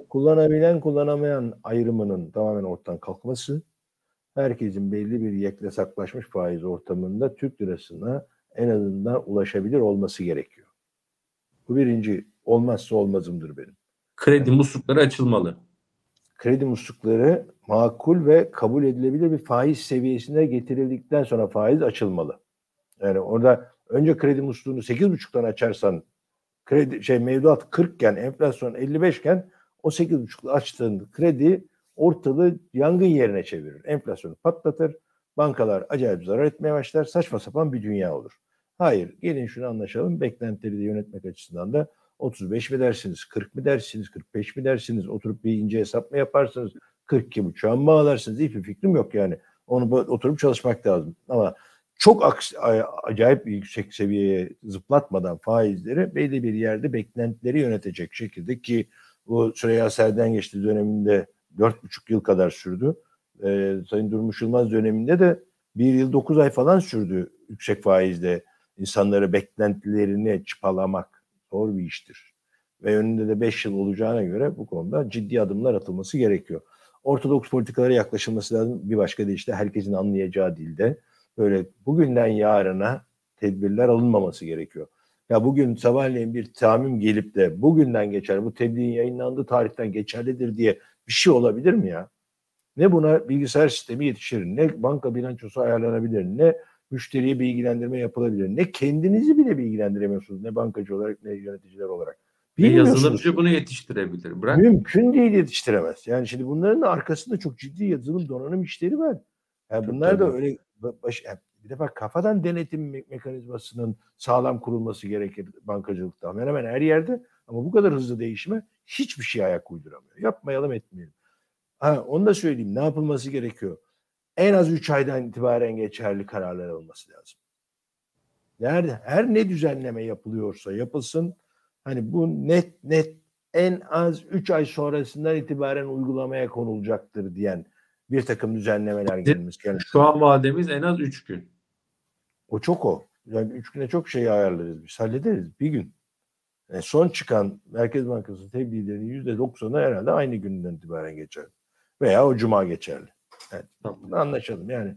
kullanabilen kullanamayan ayrımının tamamen ortadan kalkması, herkesin belli bir yekle saklaşmış faiz ortamında Türk lirasına en azından ulaşabilir olması gerekiyor. Bu birinci olmazsa olmazımdır benim. Kredi muslukları açılmalı. kredi muslukları makul ve kabul edilebilir bir faiz seviyesine getirildikten sonra faiz açılmalı. Yani orada önce kredi musluğunu 8,5'tan açarsan kredi şey mevduat 40 iken enflasyon 55 iken o 8,5'lu açtığın kredi ortalığı yangın yerine çevirir. Enflasyonu patlatır. Bankalar acayip zarar etmeye başlar. Saçma sapan bir dünya olur. Hayır gelin şunu anlaşalım. Beklentileri de yönetmek açısından da 35 mi dersiniz, 40 mı dersiniz, 45 mi dersiniz, oturup bir ince hesap mı yaparsınız, 42 buçuğa mı bağlarsınız hiçbir fikrim yok yani. Onu oturup çalışmak lazım. Ama çok aks- acayip yüksek seviyeye zıplatmadan faizleri belli bir yerde beklentileri yönetecek şekilde ki bu Süreyya Serden geçti döneminde dört buçuk yıl kadar sürdü. Ee, Sayın Durmuş Yılmaz döneminde de bir yıl dokuz ay falan sürdü yüksek faizde insanları beklentilerini çıpalamak zor bir iştir. Ve önünde de beş yıl olacağına göre bu konuda ciddi adımlar atılması gerekiyor. Ortodoks politikalara yaklaşılması lazım. Bir başka deyişle herkesin anlayacağı dilde böyle bugünden yarına tedbirler alınmaması gerekiyor. Ya bugün sabahleyin bir tamim gelip de bugünden geçer, bu tebliğin yayınlandığı tarihten geçerlidir diye bir şey olabilir mi ya? Ne buna bilgisayar sistemi yetişir, ne banka bilançosu ayarlanabilir, ne müşteriye bilgilendirme yapılabilir, ne kendinizi bile bilgilendiremiyorsunuz, ne bankacı olarak ne yöneticiler olarak. Ve yazılımcı bunu yetiştirebilir. Bırak. Mümkün değil yetiştiremez. Yani şimdi bunların da arkasında çok ciddi yazılım donanım işleri var. Yani bunlar da öyle baş, yani bir defa kafadan denetim me- mekanizmasının sağlam kurulması gerekir bankacılıkta. Hemen hemen her yerde ama bu kadar hızlı değişime hiçbir şey ayak uyduramıyor. Yapmayalım etmeyelim. Ha, onu da söyleyeyim. Ne yapılması gerekiyor? En az 3 aydan itibaren geçerli kararlar alınması lazım. Nerede? Her ne düzenleme yapılıyorsa yapılsın. Hani bu net net en az 3 ay sonrasından itibaren uygulamaya konulacaktır diyen bir takım düzenlemeler gelmesi gerekiyor. Şu an vademiz en az 3 gün. O çok o. Yani üç güne çok şey ayarlarız biz. Hallederiz bir gün. Yani son çıkan Merkez Bankası tebliğlerinin yüzde doksanı herhalde aynı günden itibaren geçer. Veya o cuma geçerli. Yani Tamam. anlaşalım. Yani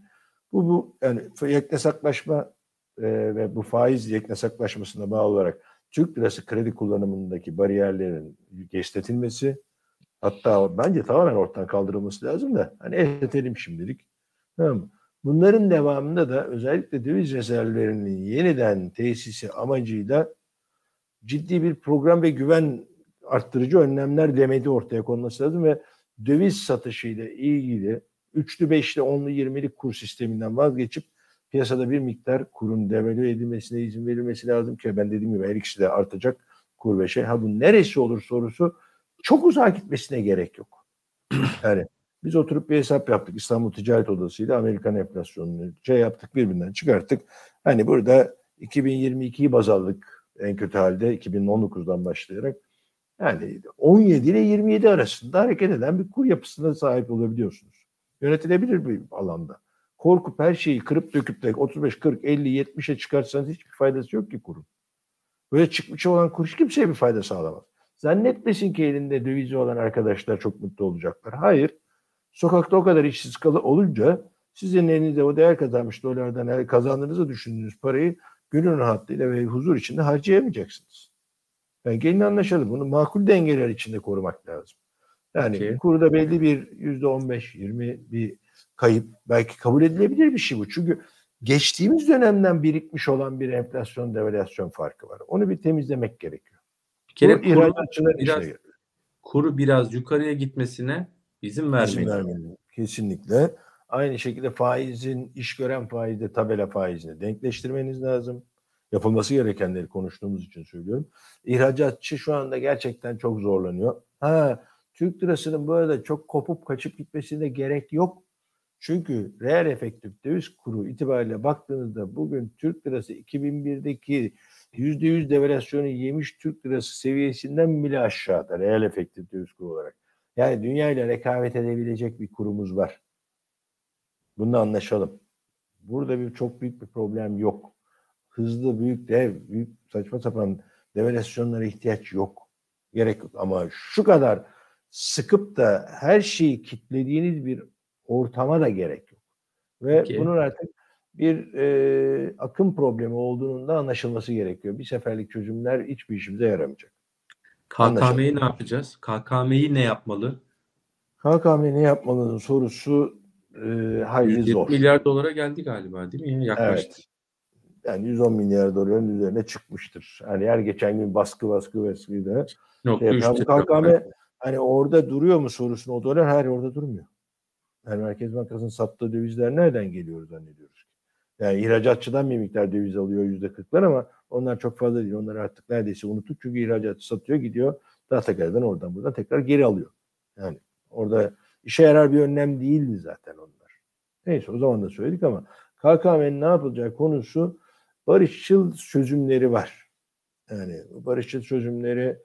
bu bu yani yeknesaklaşma e, ve bu faiz yeknesaklaşmasına bağlı olarak Türk lirası kredi kullanımındaki bariyerlerin genişletilmesi hatta bence tamamen ortadan kaldırılması lazım da hani esnetelim şimdilik. Tamam mı? Bunların devamında da özellikle döviz rezervlerinin yeniden tesisi amacıyla ciddi bir program ve güven arttırıcı önlemler demedi ortaya konması lazım ve döviz satışıyla ilgili üçlü, beşli, onlu, yirmilik kur sisteminden vazgeçip piyasada bir miktar kurun devalüe edilmesine izin verilmesi lazım ki ben dediğim gibi her ikisi de artacak kur ve şey. Ha bu neresi olur sorusu çok uzağa gitmesine gerek yok. Yani biz oturup bir hesap yaptık İstanbul Ticaret Odası ile Amerikan enflasyonunu şey yaptık birbirinden çıkarttık. Hani burada 2022'yi baz aldık en kötü halde 2019'dan başlayarak. Yani 17 ile 27 arasında hareket eden bir kur yapısına sahip olabiliyorsunuz. Yönetilebilir bir alanda. Korkup her şeyi kırıp döküp de 35, 40, 50, 70'e çıkarsanız hiçbir faydası yok ki kurun. Böyle çıkmış olan kur hiç kimseye bir fayda sağlamaz. Zannetmesin ki elinde dövizi olan arkadaşlar çok mutlu olacaklar. Hayır. Sokakta o kadar işsiz kalı olunca sizin elinizde o değer kazanmış dolardan kazandığınızı düşündüğünüz parayı gönül rahatlığıyla ve huzur içinde harcayamayacaksınız. Yani gelin anlaşalım. Bunu makul dengeler içinde korumak lazım. Yani Peki. kurda belli bir yüzde on beş, yirmi bir kayıp belki kabul edilebilir bir şey bu. Çünkü geçtiğimiz dönemden birikmiş olan bir enflasyon devalüasyon farkı var. Onu bir temizlemek gerekiyor. Bir kere kuru, ihracatçıların biraz, işine kuru biraz yukarıya gitmesine izin vermeli. Kesinlikle. Aynı şekilde faizin, iş gören faizde tabela faizini denkleştirmeniz lazım. Yapılması gerekenleri konuştuğumuz için söylüyorum. İhracatçı şu anda gerçekten çok zorlanıyor. Ha, Türk lirasının arada çok kopup kaçıp gitmesine gerek yok. Çünkü reel efektif döviz kuru itibariyle baktığınızda bugün Türk lirası 2001'deki %100 devalüasyonu yemiş Türk lirası seviyesinden bile aşağıda reel efektif döviz kuru olarak. Yani dünya ile rekabet edebilecek bir kurumuz var. Bunu anlaşalım. Burada bir çok büyük bir problem yok. Hızlı, büyük dev, büyük saçma sapan devalüasyonlara ihtiyaç yok. Gerek yok. Ama şu kadar sıkıp da her şeyi kitlediğiniz bir ortama da gerek yok. Ve Peki. bunun artık bir e, akım problemi olduğunun da anlaşılması gerekiyor. Bir seferlik çözümler hiçbir işimize yaramayacak. KKM'yi ne yapacağız? KKM'yi ne yapmalı? KKM ne yapmalının sorusu e, hayli 107 zor. milyar dolara geldi galiba değil mi? Yaklaştı. Evet. Yani 110 milyar doların üzerine çıkmıştır. Yani her geçen gün baskı baskı baskı da. Yok, Şey. KKM hani orada duruyor mu sorusunu o dolar her orada durmuyor. Yani Merkez Bankası'nın sattığı dövizler nereden geliyor zannediyoruz. Yani ihracatçıdan bir miktar döviz alıyor yüzde kırklar ama onlar çok fazla değil. Onlar artık neredeyse unuttuk çünkü ihracatçı satıyor gidiyor tahtakardan oradan buradan tekrar geri alıyor. Yani orada işe yarar bir önlem değildi zaten onlar. Neyse o zaman da söyledik ama KKM'nin ne yapılacağı konusu barışçıl çözümleri var. Yani barışçıl çözümleri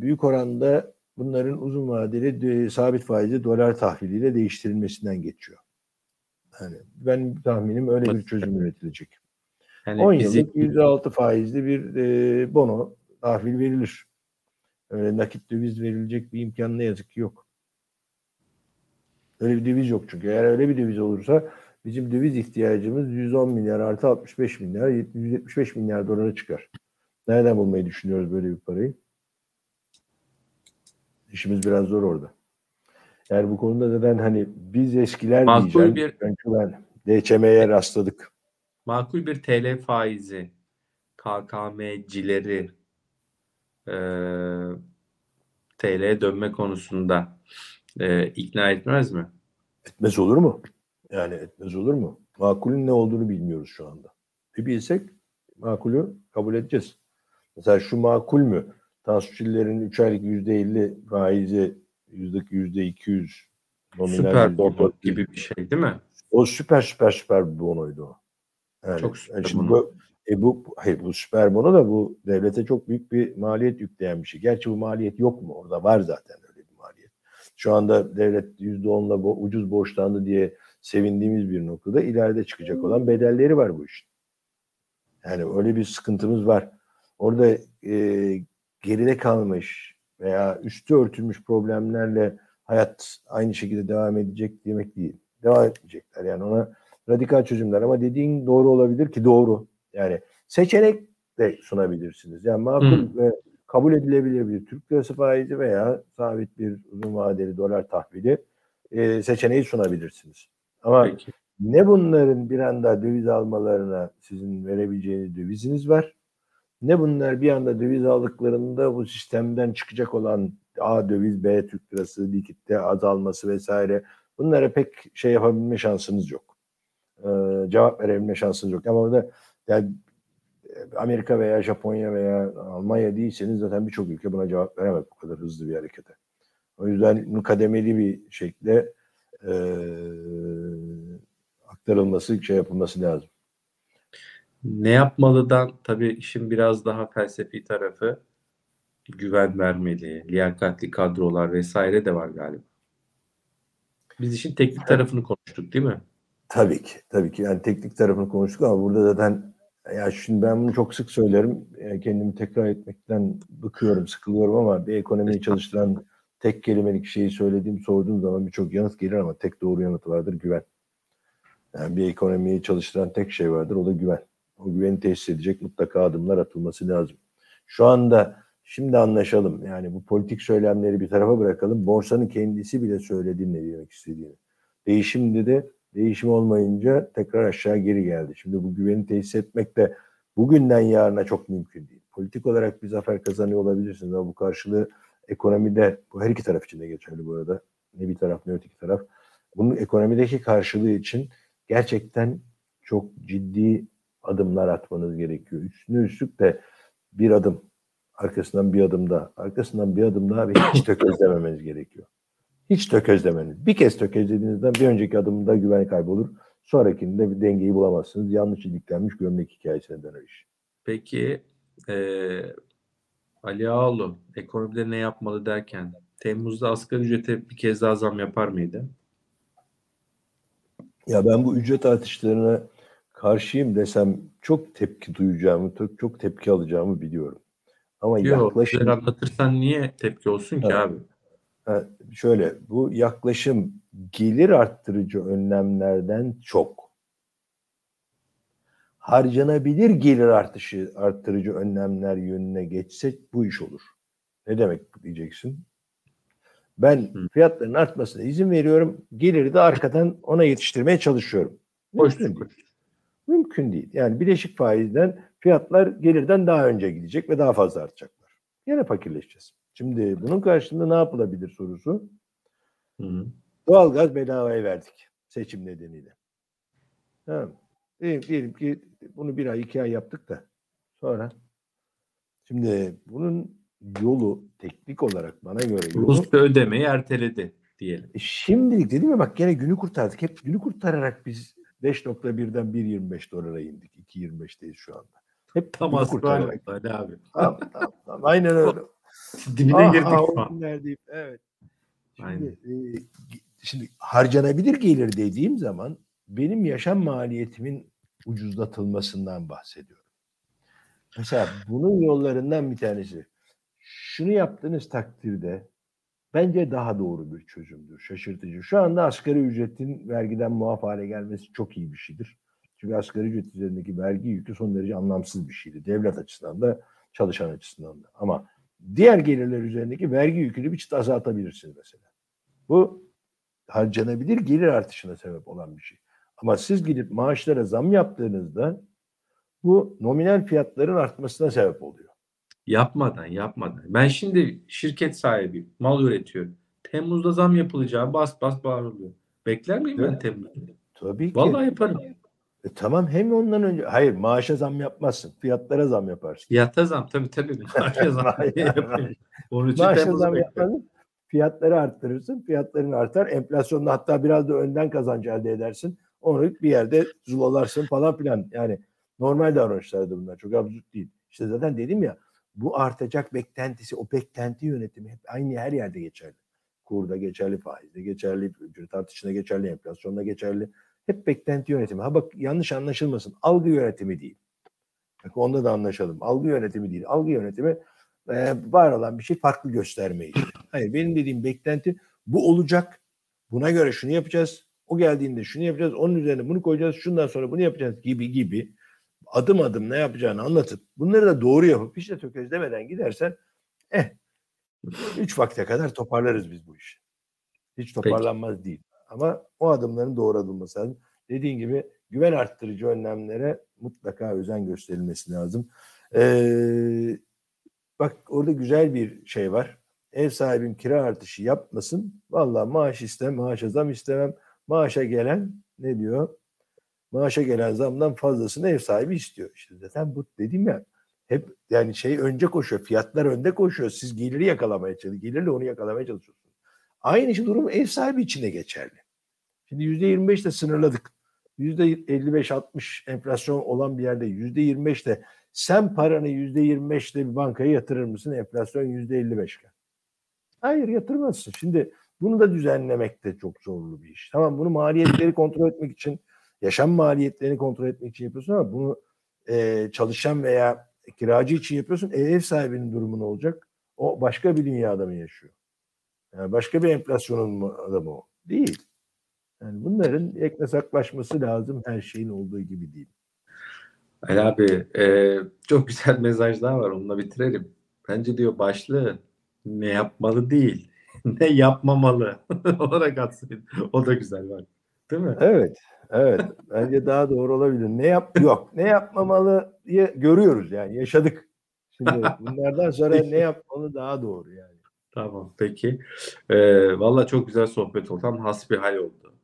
büyük oranda bunların uzun vadeli de- sabit faizli dolar tahviliyle değiştirilmesinden geçiyor. Yani ben tahminim öyle bir çözüm üretilecek. Yani 10 fizik- yıllık %6 faizli bir e, bono tahvil verilir. Öyle nakit döviz verilecek bir imkan ne yazık ki yok. Öyle bir döviz yok çünkü. Eğer öyle bir döviz olursa bizim döviz ihtiyacımız 110 milyar artı 65 milyar, 175 milyar dolara çıkar. Nereden bulmayı düşünüyoruz böyle bir parayı? İşimiz biraz zor orada. Yani bu konuda neden hani biz eskiler Makul diyeceğim. bir- Çünkü ben DÇM'ye rastladık. makul bir TL faizi KKM'cileri e, TL'ye dönme konusunda e, ikna etmez mi? Etmez olur mu? Yani etmez olur mu? Makulün ne olduğunu bilmiyoruz şu anda. Bir bilsek makulü kabul edeceğiz. Mesela şu makul mü? Tansuçillerin 3 aylık %50 faizi yüzdeki %200 nominal Süper dört- gibi bir şey değil mi? O süper süper süper bir bonoydu o. Yani, Çok süper yani şimdi bono. Bu, e bu, hayır bu süper bono da bu devlete çok büyük bir maliyet yükleyen bir şey. Gerçi bu maliyet yok mu? Orada var zaten öyle bir maliyet. Şu anda devlet %10'la bo- ucuz borçlandı diye sevindiğimiz bir noktada ileride çıkacak olan bedelleri var bu işin. Yani öyle bir sıkıntımız var. Orada e, geride kalmış veya üstü örtülmüş problemlerle hayat aynı şekilde devam edecek demek değil. Devam etmeyecekler. Yani ona radikal çözümler ama dediğin doğru olabilir ki doğru. Yani seçenek de sunabilirsiniz. Yani makul Hı. ve kabul edilebilir bir Türk lirası faizi veya sabit bir uzun vadeli dolar tahvili e, seçeneği sunabilirsiniz. Ama Peki. ne bunların bir anda döviz almalarına sizin verebileceğiniz döviziniz var. Ne bunlar bir anda döviz aldıklarında bu sistemden çıkacak olan A döviz, B Türk lirası, likitte azalması vesaire bunlara pek şey yapabilme şansınız yok. Ee, cevap verebilme şansınız yok. Ama orada yani Amerika veya Japonya veya Almanya değilseniz zaten birçok ülke buna cevap veremez bu kadar hızlı bir harekete. O yüzden kademeli bir şekilde e, aktarılması, şey yapılması lazım. Ne yapmalıdan tabii işin biraz daha felsefi tarafı güven vermeli, liyakatli kadrolar vesaire de var galiba. Biz işin teknik tarafını konuştuk değil mi? Tabii ki. Tabii ki. Yani teknik tarafını konuştuk ama burada zaten ya şimdi ben bunu çok sık söylerim. E, Kendimi tekrar etmekten bıkıyorum, sıkılıyorum ama bir ekonomiyi çalıştıran tek kelimelik şeyi söylediğim, sorduğum zaman birçok yanıt gelir ama tek doğru yanıt vardır güven. Yani bir ekonomiyi çalıştıran tek şey vardır o da güven. O güveni tesis edecek mutlaka adımlar atılması lazım. Şu anda şimdi anlaşalım. Yani bu politik söylemleri bir tarafa bırakalım. Borsanın kendisi bile söyledi ne demek istediğini. Değişimde de değişim olmayınca tekrar aşağı geri geldi. Şimdi bu güveni tesis etmek de bugünden yarına çok mümkün değil. Politik olarak bir zafer kazanıyor olabilirsiniz ama bu karşılığı ekonomide bu her iki taraf için de geçerli bu arada. Ne bir taraf ne öteki taraf. Bunun ekonomideki karşılığı için gerçekten çok ciddi adımlar atmanız gerekiyor. Üstüne üstlük de bir adım, arkasından bir adım daha, arkasından bir adım daha ve hiç tökezlememeniz gerekiyor. Hiç tökezlemeniz. Bir kez tökezlediğinizden bir önceki adımda güven kaybolur. Sonrakinde bir dengeyi bulamazsınız. Yanlış iliklenmiş gömlek hikayesine döner iş. Peki eee Ali Ağaoğlu ekonomide ne yapmalı derken Temmuz'da asgari ücrete bir kez daha zam yapar mıydı? Ya ben bu ücret artışlarına karşıyım desem çok tepki duyacağımı, çok, çok tepki alacağımı biliyorum. Ama Yok, yaklaşım anlatırsan niye tepki olsun ki Evet. abi? Ha, şöyle bu yaklaşım gelir arttırıcı önlemlerden çok harcanabilir gelir artışı arttırıcı önlemler yönüne geçsek bu iş olur. Ne demek diyeceksin? Ben Hı. fiyatların artmasına izin veriyorum. Geliri de arkadan ona yetiştirmeye çalışıyorum. Hoş değil. Mümkün değil. Yani bileşik faizden fiyatlar gelirden daha önce gidecek ve daha fazla artacaklar. Yine fakirleşeceğiz. Şimdi bunun karşılığında ne yapılabilir sorusu. Hı hı. Doğalgaz bedavaya verdik seçim nedeniyle. Tamam. Diyelim, diyelim ki bunu bir ay iki ay yaptık da sonra şimdi bunun yolu teknik olarak bana göre yolu Rusya ödemeyi erteledi diyelim. E Şimdilik dedim ya bak gene günü kurtardık. Hep günü kurtararak biz 5.1'den 1.25 dolara indik. 2.25'teyiz şu anda. Hep Tam kurtararak. Ali abi. Tamam, tamam, tamam. Aynen öyle. Dibine Aha, girdik o şu an. Evet. Şimdi, Aynen. e, şimdi harcanabilir gelir dediğim zaman benim yaşam maliyetimin ucuzlatılmasından bahsediyorum. Mesela bunun yollarından bir tanesi. Şunu yaptığınız takdirde bence daha doğru bir çözümdür. Şaşırtıcı. Şu anda asgari ücretin vergiden muaf hale gelmesi çok iyi bir şeydir. Çünkü asgari ücret üzerindeki vergi yükü son derece anlamsız bir şeydi. Devlet açısından da çalışan açısından da. Ama diğer gelirler üzerindeki vergi yükünü bir çıt azaltabilirsiniz mesela. Bu harcanabilir gelir artışına sebep olan bir şey. Ama siz gidip maaşlara zam yaptığınızda bu nominal fiyatların artmasına sebep oluyor. Yapmadan yapmadan. Ben şimdi şirket sahibiyim. Mal üretiyorum. Temmuz'da zam yapılacağı bas bas bağırılıyor. Bekler miyim ben. Temmuz'da? Tabii ki. Vallahi yaparım. E, tamam hem ondan önce hayır maaşa zam yapmazsın. Fiyatlara zam yaparsın. Fiyata zam tabii tabii. Maaşa zam. Onun için Maaşa zam yapmadın. Fiyatları arttırırsın. Fiyatların artar. Enflasyonda hatta biraz da önden kazanç elde edersin. Onu bir yerde zulalarsın falan filan. Yani normal davranışlardır bunlar. Çok absürt değil. İşte zaten dedim ya bu artacak beklentisi, o beklenti yönetimi hep aynı her yerde geçerli. Kurda geçerli, faizde geçerli, ücret artışında geçerli, enflasyonda geçerli. Hep beklenti yönetimi. Ha bak yanlış anlaşılmasın. Algı yönetimi değil. Bak onda da anlaşalım. Algı yönetimi değil. Algı yönetimi e, var olan bir şey farklı göstermeyi. Hayır benim dediğim beklenti bu olacak. Buna göre şunu yapacağız. O geldiğinde şunu yapacağız. Onun üzerine bunu koyacağız. Şundan sonra bunu yapacağız gibi gibi. Adım adım ne yapacağını anlatıp bunları da doğru yapıp hiç de tökezlemeden gidersen eh üç vakte kadar toparlarız biz bu işi. Hiç toparlanmaz değil. Ama o adımların doğru atılması lazım. Dediğin gibi güven arttırıcı önlemlere mutlaka özen gösterilmesi lazım. Ee, bak orada güzel bir şey var. Ev sahibim kira artışı yapmasın. Vallahi maaş istem, maaşa zam istemem. Maaşa gelen ne diyor? Maaşa gelen zamdan fazlasını ev sahibi istiyor. İşte zaten bu dedim ya hep yani şey önce koşuyor. Fiyatlar önde koşuyor. Siz geliri yakalamaya çalışıyorsunuz. Gelirle onu yakalamaya çalışıyorsunuz. Aynı şey durum ev sahibi için de geçerli. Şimdi %25 de sınırladık. %55-60 enflasyon olan bir yerde %25 de sen paranı %25 ile bir bankaya yatırır mısın? Enflasyon %55 iken. Hayır yatırmazsın. Şimdi bunu da düzenlemek de çok zorlu bir iş. Tamam bunu maliyetleri kontrol etmek için, yaşam maliyetlerini kontrol etmek için yapıyorsun ama bunu e, çalışan veya kiracı için yapıyorsun. E, ev sahibinin durumu ne olacak? O başka bir dünyada mı yaşıyor? Yani başka bir enflasyonun mu adamı o? Değil. Yani bunların eknesaklaşması lazım her şeyin olduğu gibi değil. Ali abi e, çok güzel mesajlar var onunla bitirelim. Bence diyor başlığı ne yapmalı değil ne yapmamalı olarak atsın. O da güzel var. Değil mi? Evet. Evet. Bence daha doğru olabilir. Ne yap yok. Ne yapmamalı diye görüyoruz yani yaşadık. Şimdi bunlardan sonra ne yapmalı daha doğru yani. Tamam peki. Ee, Valla çok güzel sohbet oldu. Tam hasbihal oldu.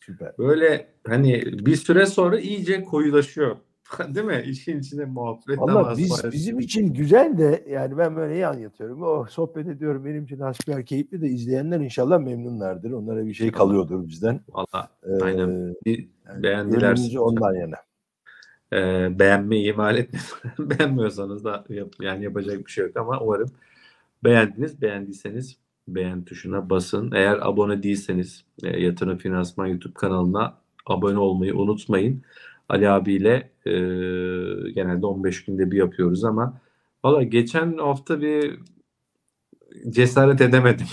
Süper. Böyle hani bir süre sonra iyice koyulaşıyor. Değil mi? İşin içine muhabbet. Valla biz, bizim için güzel de yani ben böyle iyi anlatıyorum. O sohbet ediyorum benim için hasbihal keyifli de izleyenler inşallah memnunlardır. Onlara bir şey kalıyordur bizden. Valla Ee, aynen. Bir yani beğendiler. ondan yana. Ee, beğenmeyi ihmal etmeyin. Beğenmiyorsanız da yap, yani yapacak bir şey yok ama umarım beğendiniz. Beğendiyseniz beğen tuşuna basın. Eğer abone değilseniz e, Yatırım Finansman YouTube kanalına abone olmayı unutmayın. Ali abiyle e, genelde 15 günde bir yapıyoruz ama valla geçen hafta bir cesaret edemedim.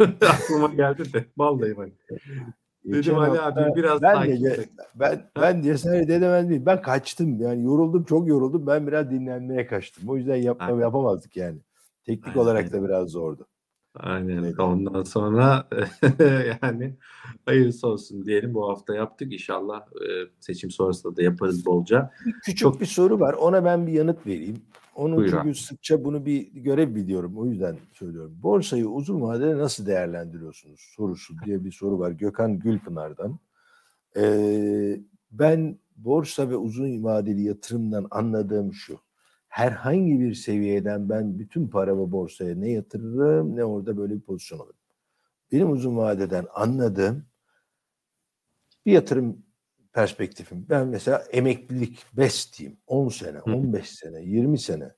Aklıma geldi de vallahi bak. Dedim Geçen Ali abi biraz ben de, ben ben cesaret edemez miyim? Ben kaçtım yani yoruldum çok yoruldum. Ben biraz dinlenmeye kaçtım. O yüzden yapma, yapamazdık yani. Teknik Aynen, olarak da biraz zordu. Aynen. Ondan sonra yani hayırlısı olsun diyelim. Bu hafta yaptık. İnşallah e, seçim sonrasında da yaparız bolca. Küçük Çok- bir soru var. Ona ben bir yanıt vereyim. Onun Buyur çünkü abi. sıkça bunu bir görev biliyorum. O yüzden söylüyorum. Borsayı uzun vadede nasıl değerlendiriyorsunuz sorusu diye bir soru var. Gökhan Gülpınar'dan. Ee, ben borsa ve uzun vadeli yatırımdan anladığım şu. Herhangi bir seviyeden ben bütün paramı borsaya ne yatırırım ne orada böyle bir pozisyon alırım. Benim uzun vadeden anladığım bir yatırım perspektifim. Ben mesela emeklilik best diyeyim. 10 sene, 15 sene, 20 sene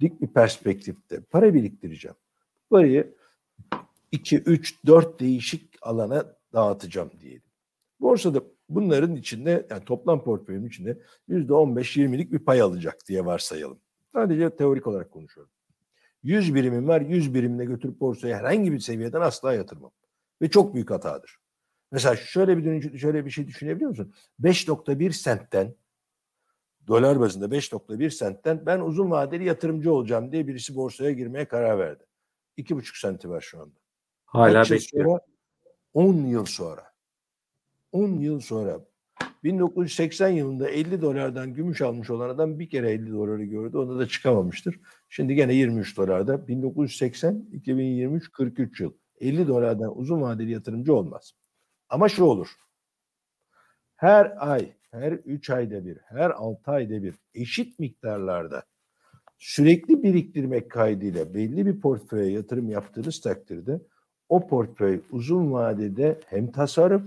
dik bir perspektifte para biriktireceğim. Parayı 2, 3, 4 değişik alana dağıtacağım diyelim. Borsada bunların içinde yani toplam portföyün içinde %15-20'lik bir pay alacak diye varsayalım. Sadece teorik olarak konuşuyorum. 100 birimim var. 100 birimle götürüp borsaya herhangi bir seviyeden asla yatırmam. Ve çok büyük hatadır. Mesela şöyle bir şöyle bir şey düşünebiliyor musun? 5.1 sentten dolar bazında 5.1 sentten ben uzun vadeli yatırımcı olacağım diye birisi borsaya girmeye karar verdi. 2,5 senti var şu anda. Hala bekliyor. sonra? 10 yıl sonra. 10 yıl sonra 1980 yılında 50 dolardan gümüş almış olan adam bir kere 50 doları gördü. Onda da çıkamamıştır. Şimdi gene 23 dolarda. 1980, 2023, 43 yıl. 50 dolardan uzun vadeli yatırımcı olmaz. Ama şu olur. Her ay, her 3 ayda bir, her 6 ayda bir eşit miktarlarda sürekli biriktirmek kaydıyla belli bir portföye yatırım yaptığınız takdirde o portföy uzun vadede hem tasarruf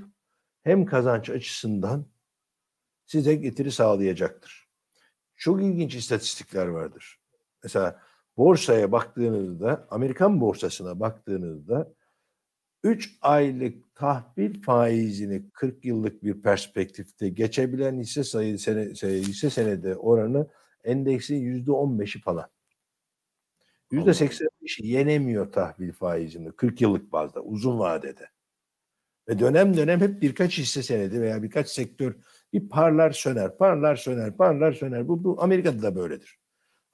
hem kazanç açısından size getiri sağlayacaktır. Çok ilginç istatistikler vardır. Mesela borsaya baktığınızda, Amerikan borsasına baktığınızda 3 aylık tahvil faizini 40 yıllık bir perspektifte geçebilen hisse sayı sene, şey, hisse senedi oranı endeksin %15'i falan. %85'i yenemiyor tahvil faizini 40 yıllık bazda uzun vadede. Ve dönem dönem hep birkaç hisse senedi veya birkaç sektör bir parlar söner, parlar söner, parlar söner. Bu, bu Amerika'da da böyledir.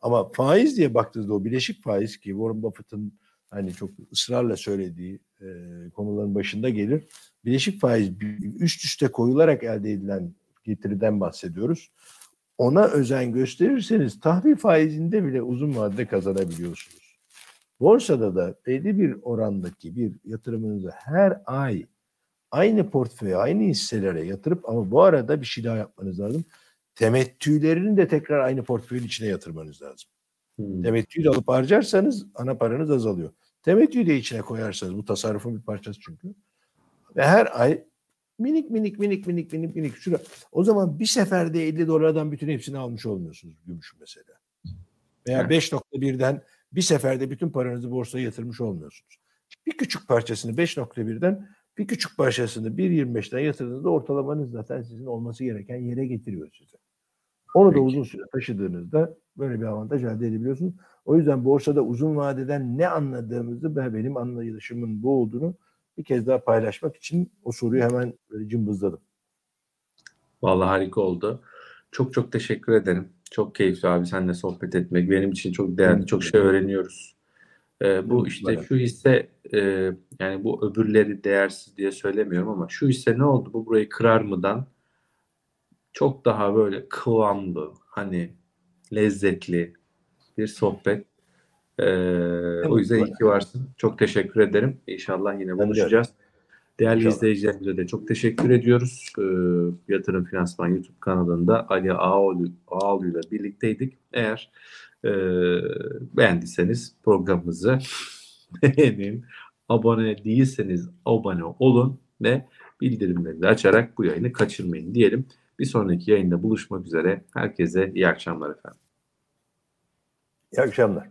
Ama faiz diye baktığınızda o bileşik faiz ki Warren Buffett'ın hani çok ısrarla söylediği e, konuların başında gelir. Bileşik faiz üst üste koyularak elde edilen getiriden bahsediyoruz. Ona özen gösterirseniz tahvil faizinde bile uzun vadede kazanabiliyorsunuz. Borsada da belli bir orandaki bir yatırımınızı her ay aynı portföye, aynı hisselere yatırıp ama bu arada bir şey daha yapmanız lazım. Temettülerini de tekrar aynı portföyün içine yatırmanız lazım. Hmm. Temettüyü de alıp harcarsanız ana paranız azalıyor. Temettüyü de içine koyarsanız bu tasarrufun bir parçası çünkü. Ve her ay minik minik minik minik minik minik şura. O zaman bir seferde 50 dolardan bütün hepsini almış olmuyorsunuz gümüş mesela. Veya Evet. 5.1'den bir seferde bütün paranızı borsaya yatırmış olmuyorsunuz. Bir küçük parçasını 5.1'den bir küçük parçasını 1.25'ten yatırdığınızda ortalamanız zaten sizin olması gereken yere getiriyor size. Onu da Peki. uzun süre taşıdığınızda böyle bir avantaj elde edebiliyorsunuz. O yüzden borsada uzun vadeden ne anladığımızı ve benim anlayışımın bu olduğunu bir kez daha paylaşmak için o soruyu hemen cımbızladım. Vallahi harika oldu. Çok çok teşekkür ederim. Çok keyifli abi seninle sohbet etmek. Benim için çok değerli. Çok şey öğreniyoruz. Ee, bu işte şu hisse e, yani bu öbürleri değersiz diye söylemiyorum ama şu hisse ne oldu? Bu burayı kırar mıdan çok daha böyle kıvamlı, hani lezzetli bir sohbet. Ee, o yüzden iyi ki varsın. Çok teşekkür ederim. İnşallah yine buluşacağız. Değerli İnşallah. izleyicilerimize de çok teşekkür ediyoruz. Ee, Yatırım Finansman YouTube kanalında Ali Ağaoğlu ile birlikteydik. Eğer e, beğendiyseniz programımızı beğenin. Abone değilseniz abone olun ve bildirimleri açarak bu yayını kaçırmayın diyelim. Bir sonraki yayında buluşmak üzere. Herkese iyi akşamlar efendim. İyi akşamlar.